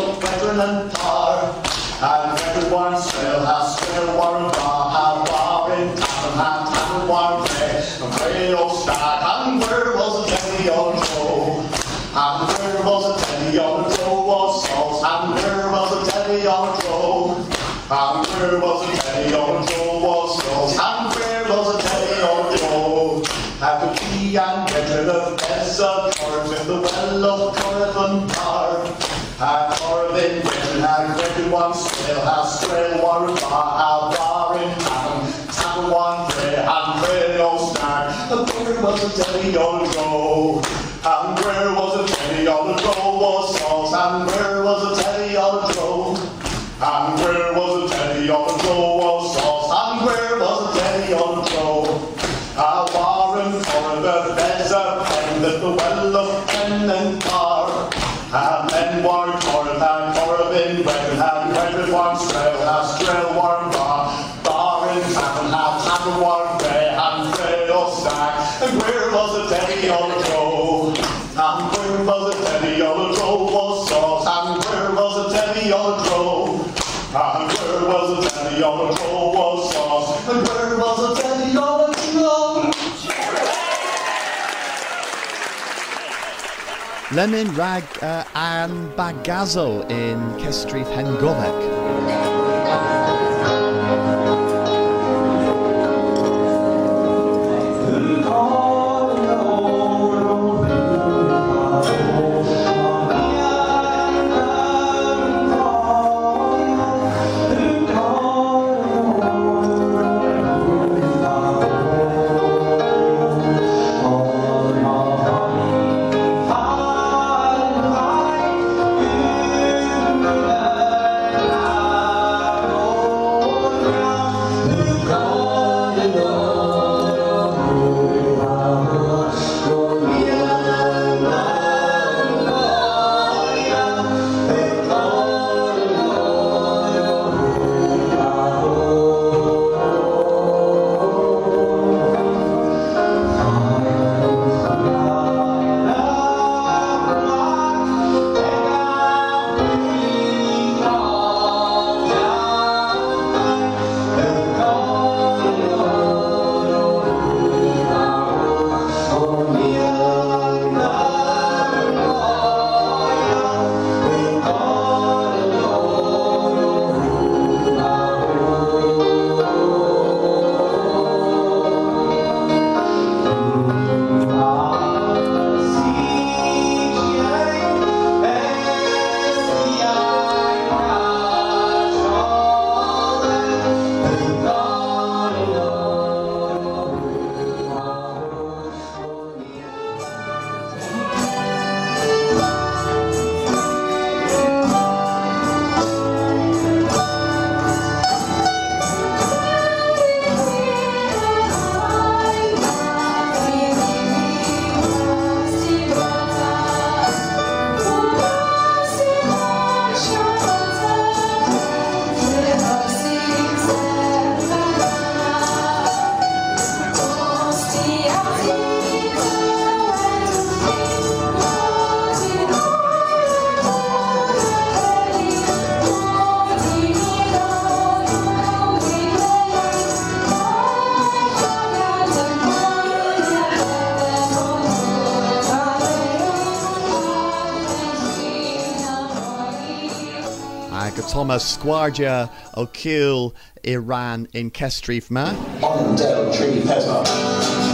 Of veteran and tar. And everyone strail has strail one bar, have bar in town, have one day, and grey old stack. And where was a penny on the drove? And where was a penny on the drove was sauce? And where was a penny on the? And where was a penny on the drove was sauce? And where was a penny on the drove? Have a key and get of Bessa with the well of Corrigan Tar. Have Corbin written, have written one still, have strail one bar, have bar in town, town one grey, and grey no star. And where was a penny on the drove? And where was a penny on the drove was sauce? And where Lemon rag uh, an bagazel in Kestrif Hengovek. Squardia O'Kiel Iran in Kestrif Ma. On Del Tree Pesma.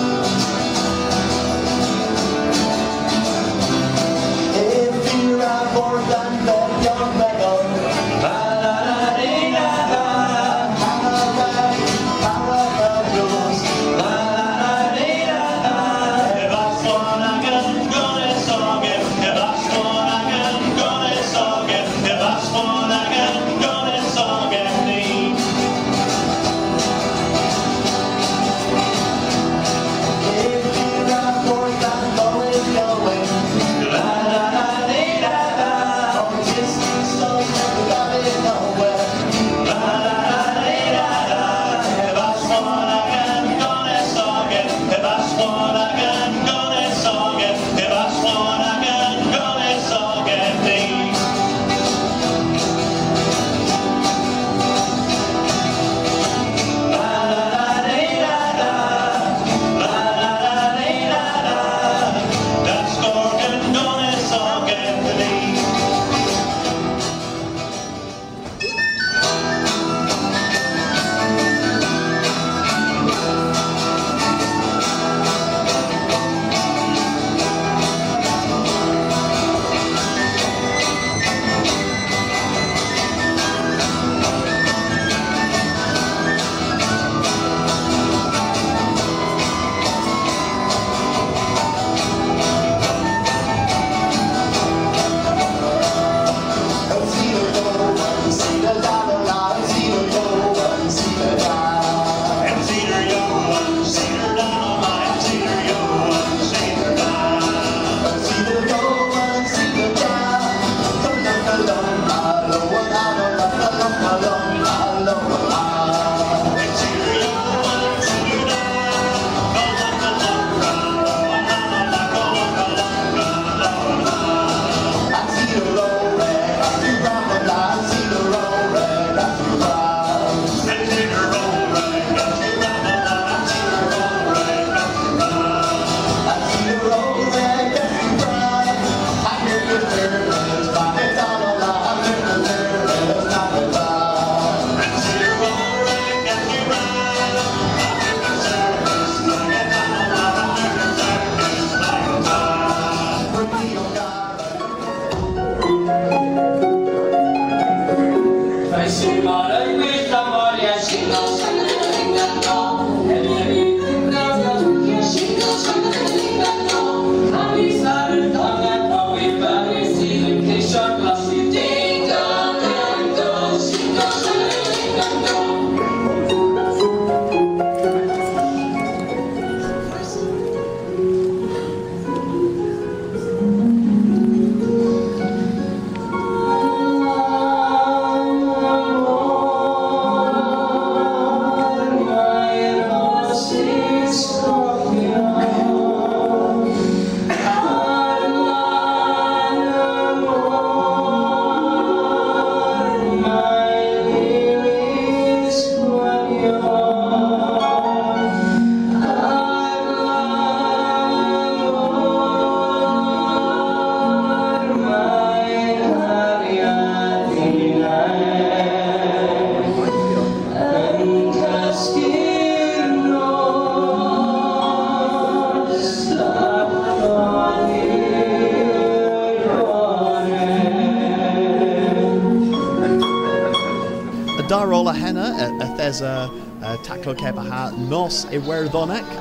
Taclo kebaha nos iwerdonek. Thank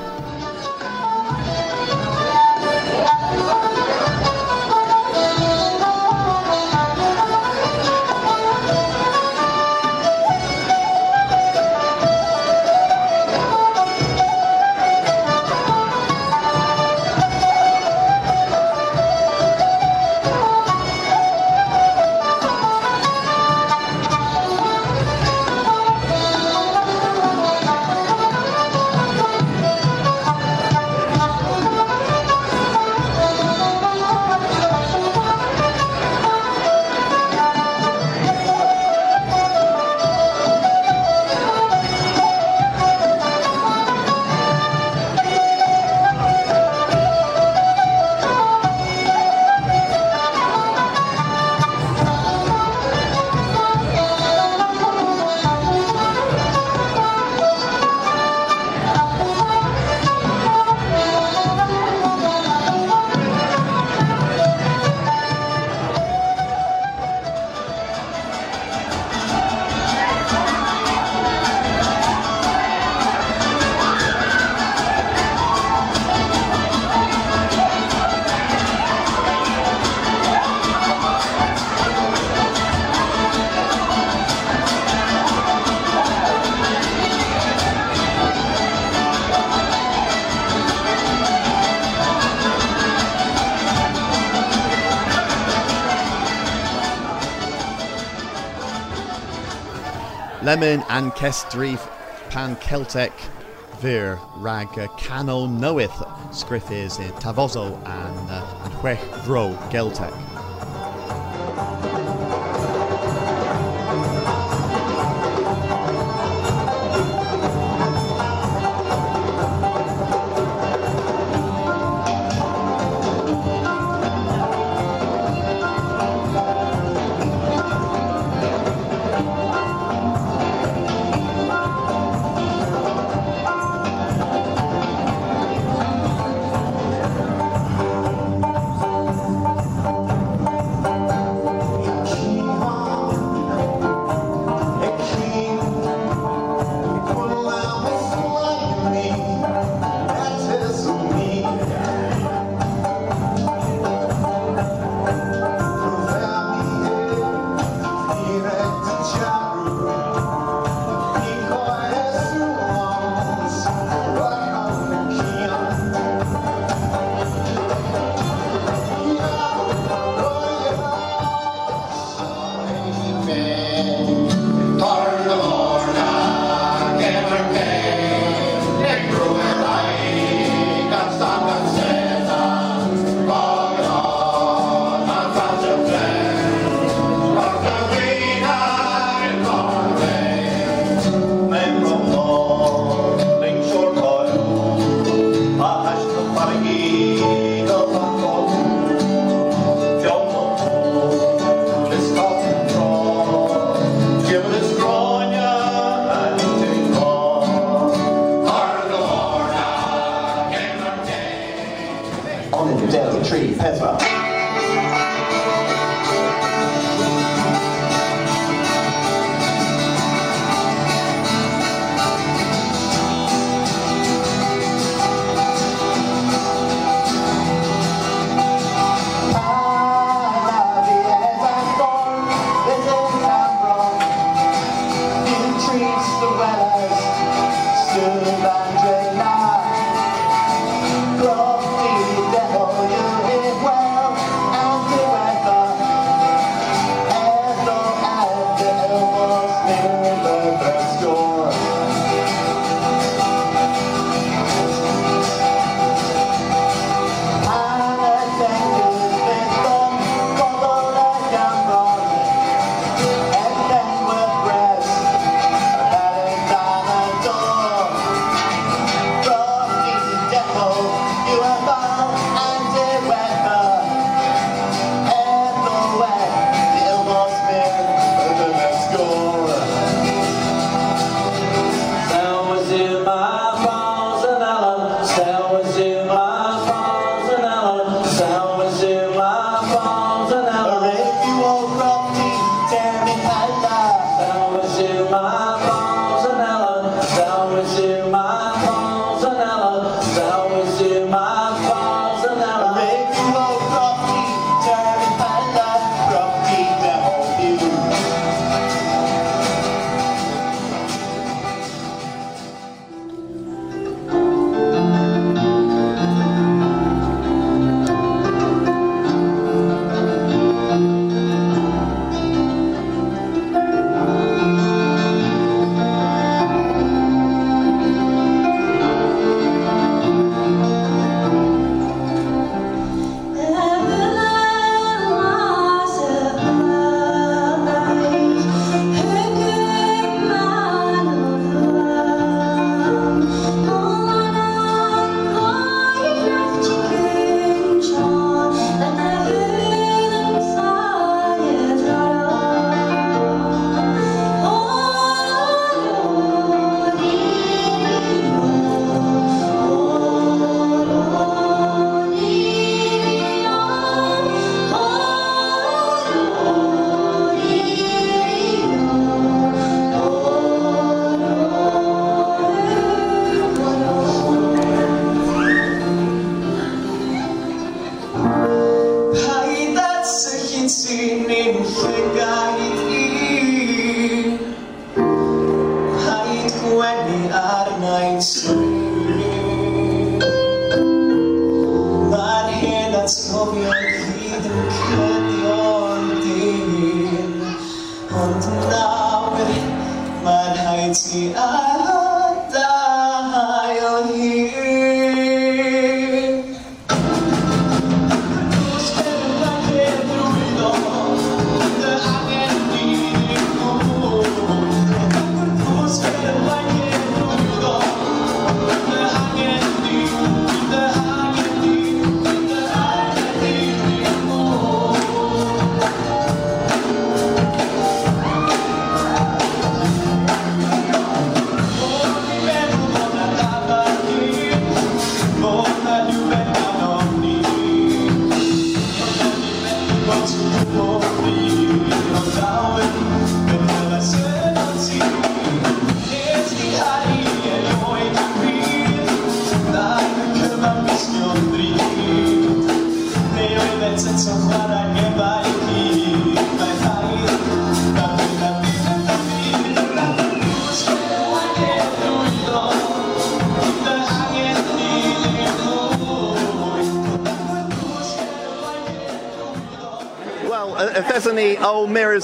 Lemon and Kestrif pan Celtic vir rag cano noith scriffis in Tavozo and uh, and Geltec.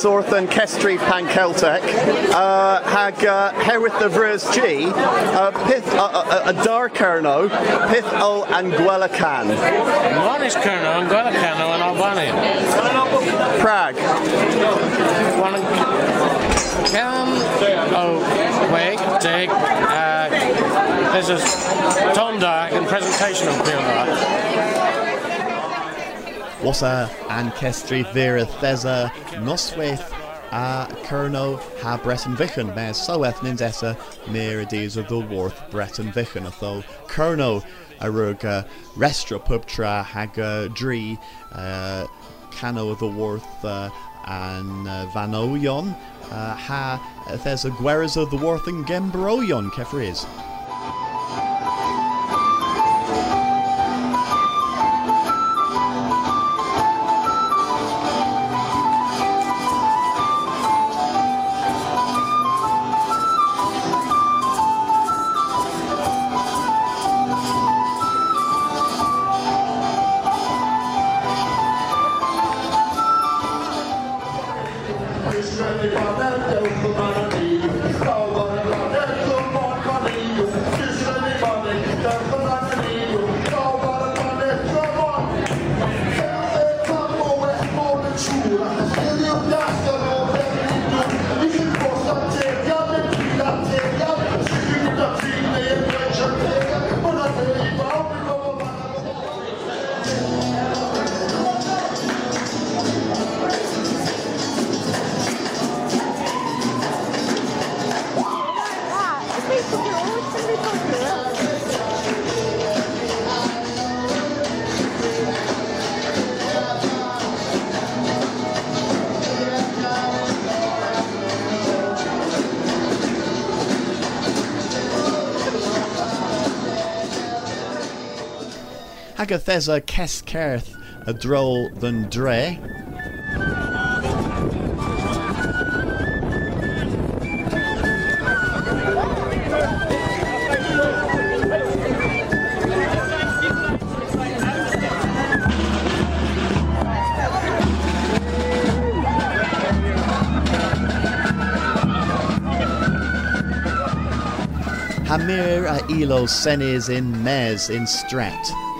Mirrors Kestri pan Celtic, uh, hag uh, herwydd the Vrys G, uh, pith uh, uh, a dark kerno, pith o and gwela can. Monis Kerno Kerno and Albania. Prague. One Cam oh wait, dig uh there's a Tonda and presentation of Pionda. Wasa an Kestri Vera Thesa Noswaith a Kerno ha Breton Vichen, mes soeth nins essa mirades of the Worth Breton Vichen, atho Kerno a rug uh, restra pubtra hag uh, dri uh, cano of the Worth uh, and uh, Vanoyon uh, ha there's a of the Worth and Gembroyon Kefriz. Agathesa Keskerth a droll than Dre. Hamir a ilo senes in mes in strat.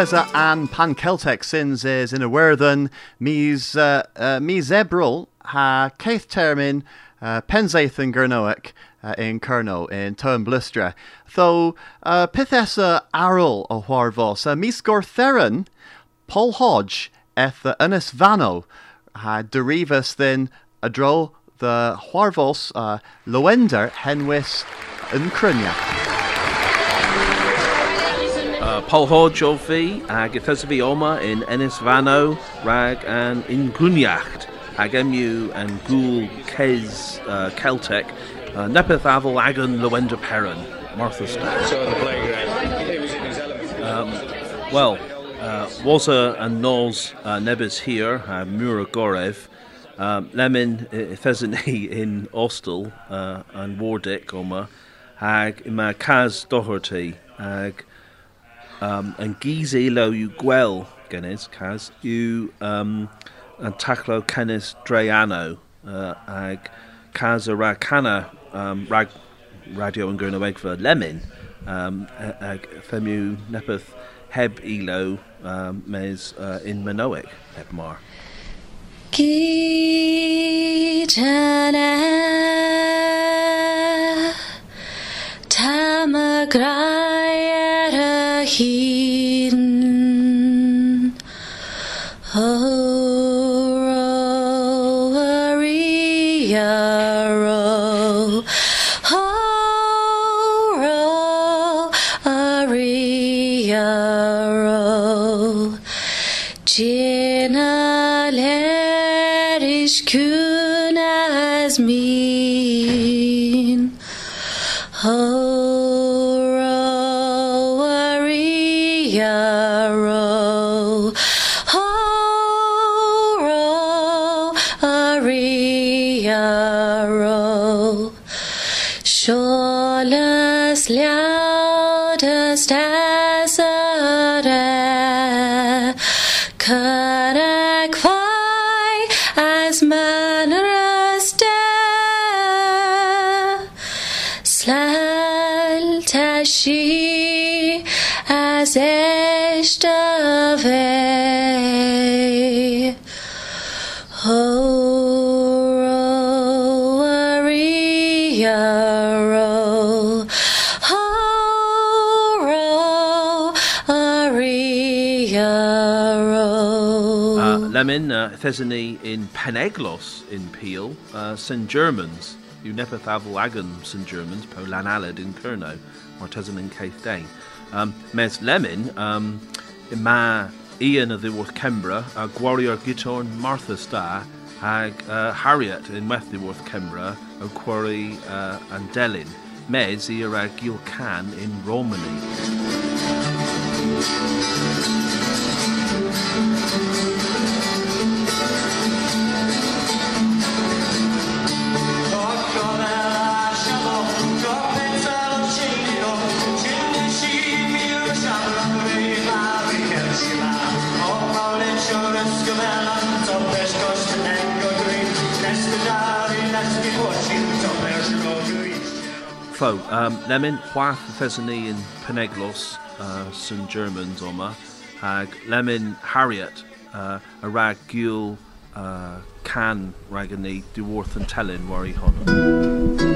Thesa an pan Celtic sins is in a werthen mis uh, uh, mis ha keith termin uh, penzaith in Gernoic uh, in Kerno in Turn Blustra. Though uh, pithesa arul o Huarvos uh, mis gortherin Paul Hodge eth the Unis Vano ha derivus then a the Huarvos uh, Loender Henwis yn Cryniach. Uh, Polhod Jofi ag Oma in Ennis Vano rag an in Gruniacht ag emu and Ghoul Kez uh, Celtic uh, Nepeth Aval Agan Lowender Perrin Martha Stone. So on the playground, he was in his element. Um, well, uh, Waza and Nos uh, Nebis here, uh, Mura Gorev, um, Lemon Pheasantny in Ostel uh, and Wardick Oma, Hag Ima Kaz Doherty, Hag um, and Gizi Lo you Gwel Genes Kaz, you um, and Taklo Kenis Dreano, uh, Hag Kaz Rakana um, Rag Radio and Gurnaweg Lemon, um, Hag Femu Nepeth heb ilo um, mes uh, in Manoic heb mar. Gitana Tamagraya Hin Oro Aria Ro Oro Aria Ro Jina Lerish Kunas Min Lemon uh, in Peneglos in Peel, uh, St Germans, Aval Agan St Germans, Po Lanalad in Kerno, or Tesan in Caith Dane. Um, Mes Lemon, um, Ma Ian of the Worth Kembra, uh, Gwarrior Gitorn Martha Sta, Hag uh, Harriet in Wethworth Kembra, O Quarry uh, and Delin. Mes Ira Gil Can in Romany. Fo, um, Lemon, Hwath Thesany in Peneglos, uh, St Germans Oma, Hag Lemon Harriet, uh, a rag Gul uh, Can Ragani, Duworth and Tellin, Worry Hon.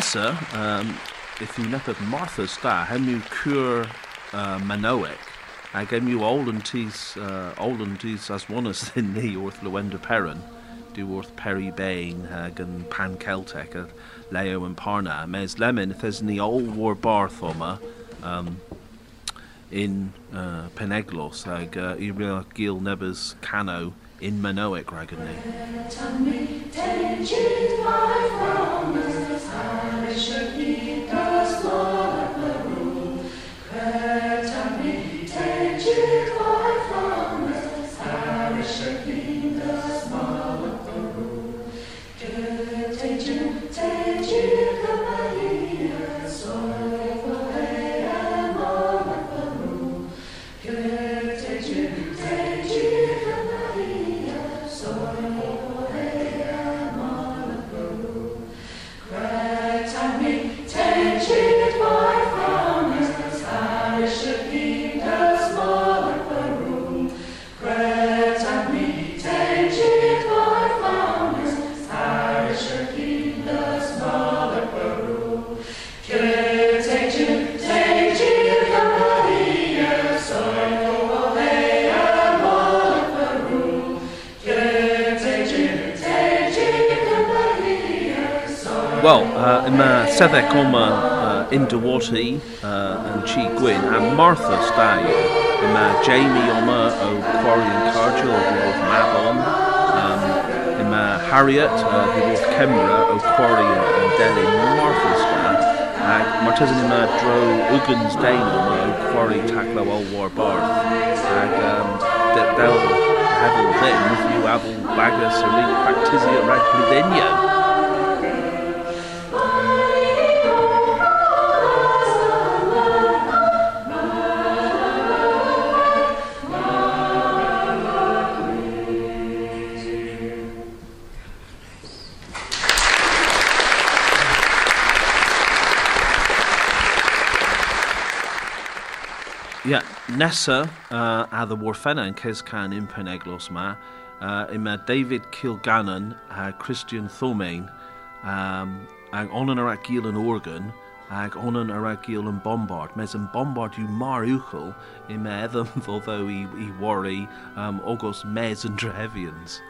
Nessa, um, if you nepad Martha sta, hem you cure uh, Manoic, ag you Olantis, uh, Olantis as one as in the orth Lewenda Perrin, do orth Perry Bain, ag an Pan Celtic, ag Leo and Parna, mes lemon, if there's the old war Barthoma, um, in uh, Peneglos, ag uh, Gil Nebas Cano in Manoic. Well, yma seddec o'ma uh, Indawati uh, and Chi Gwyn a Martha Stag yma Jamie o'ma o Quarry and Cargill o Ddiwrth Mabon um, yma Harriet uh, Ddiwrth Cemra o Quarry and Delyn Martha Stag ac mae'r tysyn yma dro Ugans Dain o'ma o Quarry Taclaw Ol War Barth ac um, de- del hefel ddim yw afel bagus yr un practisia rhaid blyddenio Nesa uh, a The warfenna yn cescan un peneglos ma, uh, yma David Kilgannon a Christian Thomain, um, ag onan ar agil yn organ, ag onan ar agil yn bombard. Mes yn bombard yw mar uchel yma eddym ddoddo i, i wari um, ogos mes yn drefians.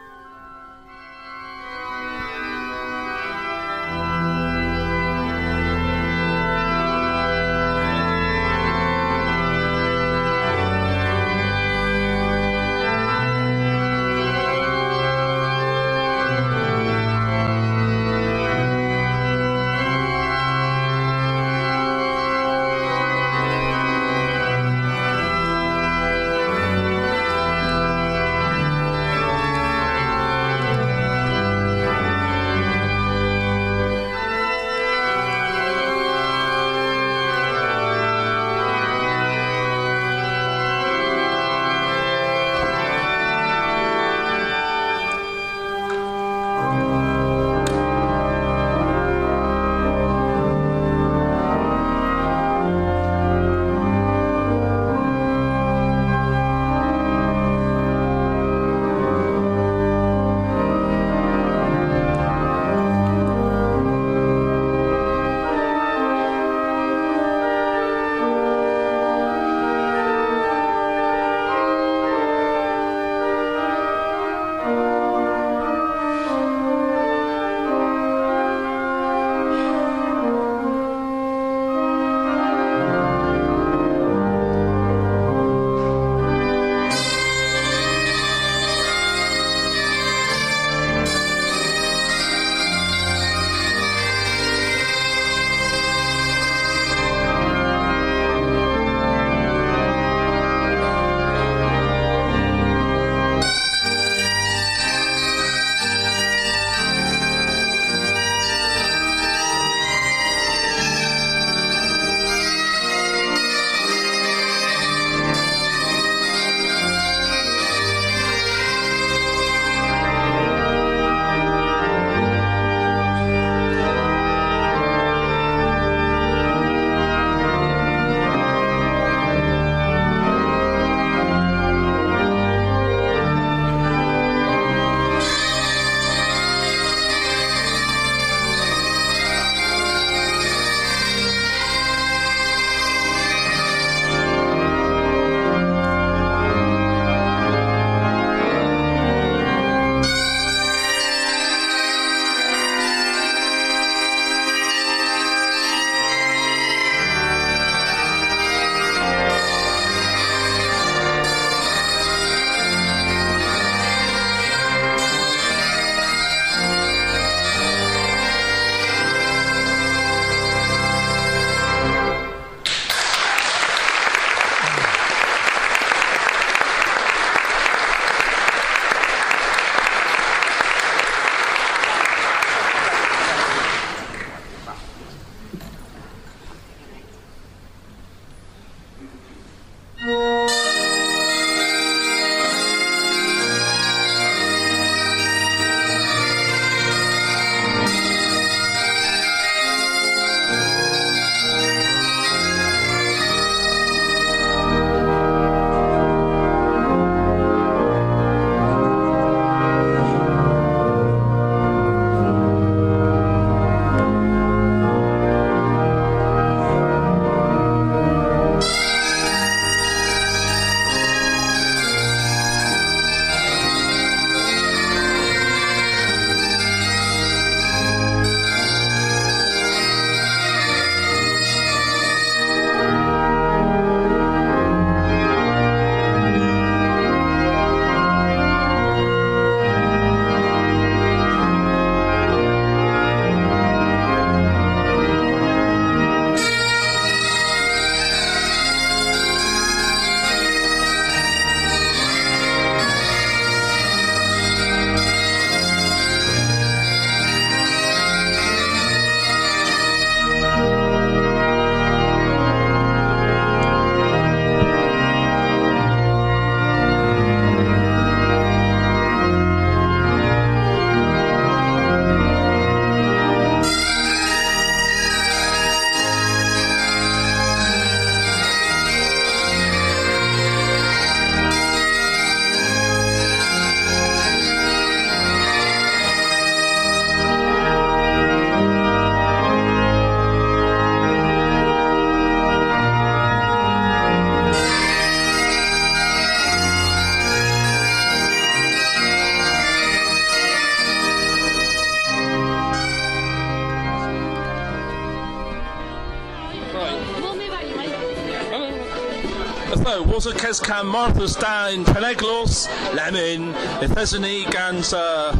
A Keskan Martha's down Peneglos, Lemon, Ethesany, Gans, uh,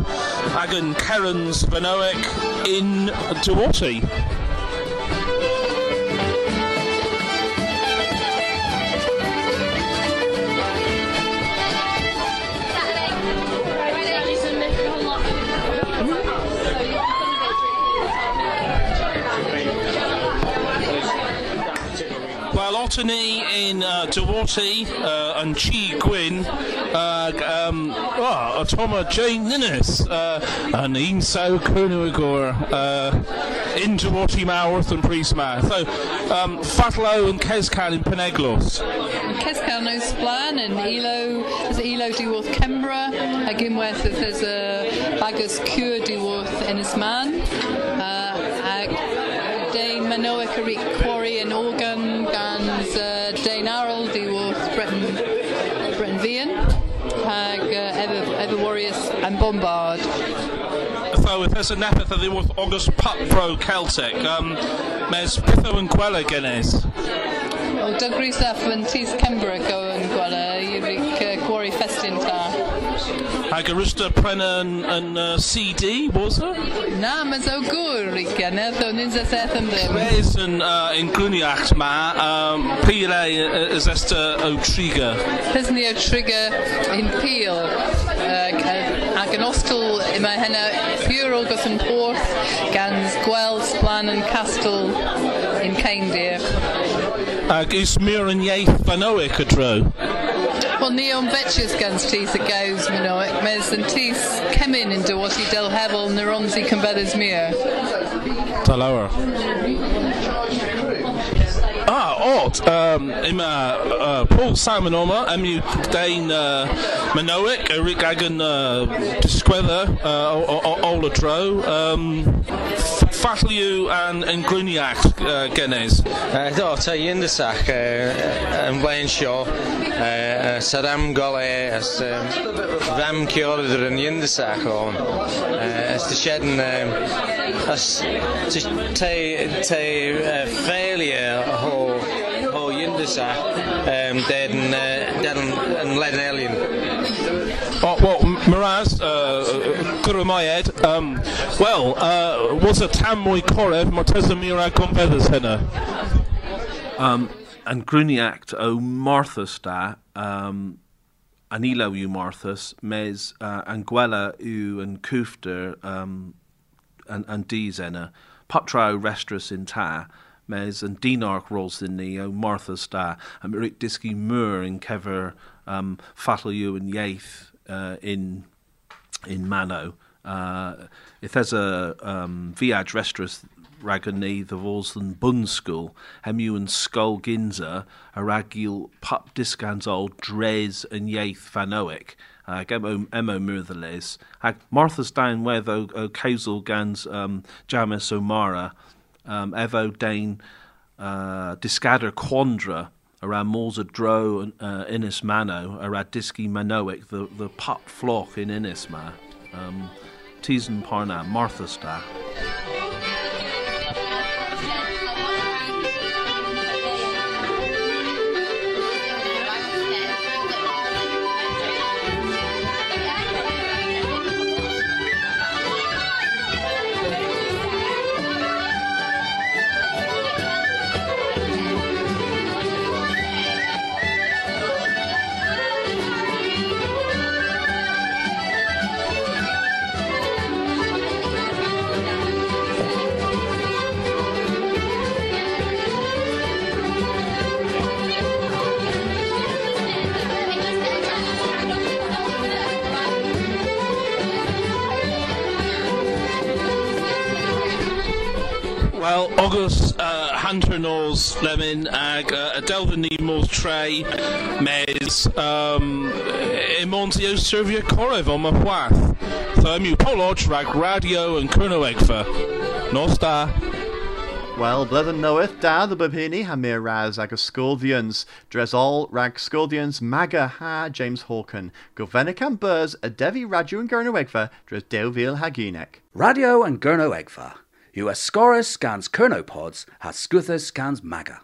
Agan Kerens, Venoic in Dewati. Ottany in uh, uh, and Chi Gwyn, uh, um, oh, Atoma Jane Ninnis, uh, and Inso Kunugor uh, in Dewati Maworth and Priestma. So, um, Fatlo and Keskan in Peneglos. Keskan no Splan and Elo, there's Elo Diworth Kembra, Gimweth there's a Bagus Cure Diworth Ennisman, So, if there's a nepeth that there was August Pup Pro Celtic, um, mes Pitho and Gwella Guinness. O Douglas F and Tis Kembra go and Gwala, Yurik Quarry Festin ta. Agarista Brennan and uh, CD, was it? Na, mas o gwr i gynnydd, o ninja seth am ddim. Rhaid yn uh, in Gruniacht ma, um, Pile is esta o Triga. Hysni o trigger in peel. Uh, ag yn ostol yma hynna pure ogos yn porth gans gweld splan yn castel in Caindeer. Ag is mir yn ieith fanoic y dro. Wel, ni o'n betches gans teeth y gaws minoic, mes yn teeth cemin yn dywoti del hefel neurons i cymbeddys mir. Ta lawer. Ah, odd. Um, ima uh, Paul Simon Oma, emu dain uh, Manoic, Eric Agan uh, Disgwether, uh, o- o- Ola Dro, um, Fatliw and, and Gruniac uh, Genes. Uh, do, ta i yndysach uh, yn blaen sio uh, uh, Saram gole as um, ram ciolydr yn yndysach o'n uh, as dy shed yn um, as te te uh, failure ho ho yndysach um, dead yn uh, dead yn, yn led yn alien Oh, well, M- Miraz, uh, Gurmayed, um, well, uh, was a tam mwy corev, Morteza Mira henna. Um, and Gruniact o Marthas da, um, Anilo yw Marthas, mes uh, Anguella yw yn Cwfter um, yn, yn dis enna, Puptra o Restras in ta, mes yn Dinarch rolls in ni o Marthas da, and Rick Disky Mur in Kever um, Fatal yw yn Ieith uh, in in Mano. Uh, there's a um, Viad Restras rag ni the vols than bun school, hemu and skull ginza, a ragil pup discans old dres and yaith fanoic. Uh, emo murtheles. Ag Martha's down where o, o gans um, O'Mara, um, Evo Dane uh, discader quandra around Morza Dro uh, Innis Mano, around Diski Manoic, the, the pup flock in Innis Ma. Um, Teasen Parna, Martha Sta. Well, August uh, Hunter Knowles Lemon ag uh, Adelvin Nemos Trey Mes um, Emontio Servia Korev on my wath. So I'm you Polodge rag radio and Kurnoegfa. No star. Well, blyddyn knoweth da the babhini ha mir raz ag ysgoldians, dres all rag sgoldians maga ha James Hawken, gofenic am burs a devi radio and gernowegfa dres dewfil haginek. Radio and Gurno Egfa. You Ascorus scans Kernopods, has Scuthus scans Maga.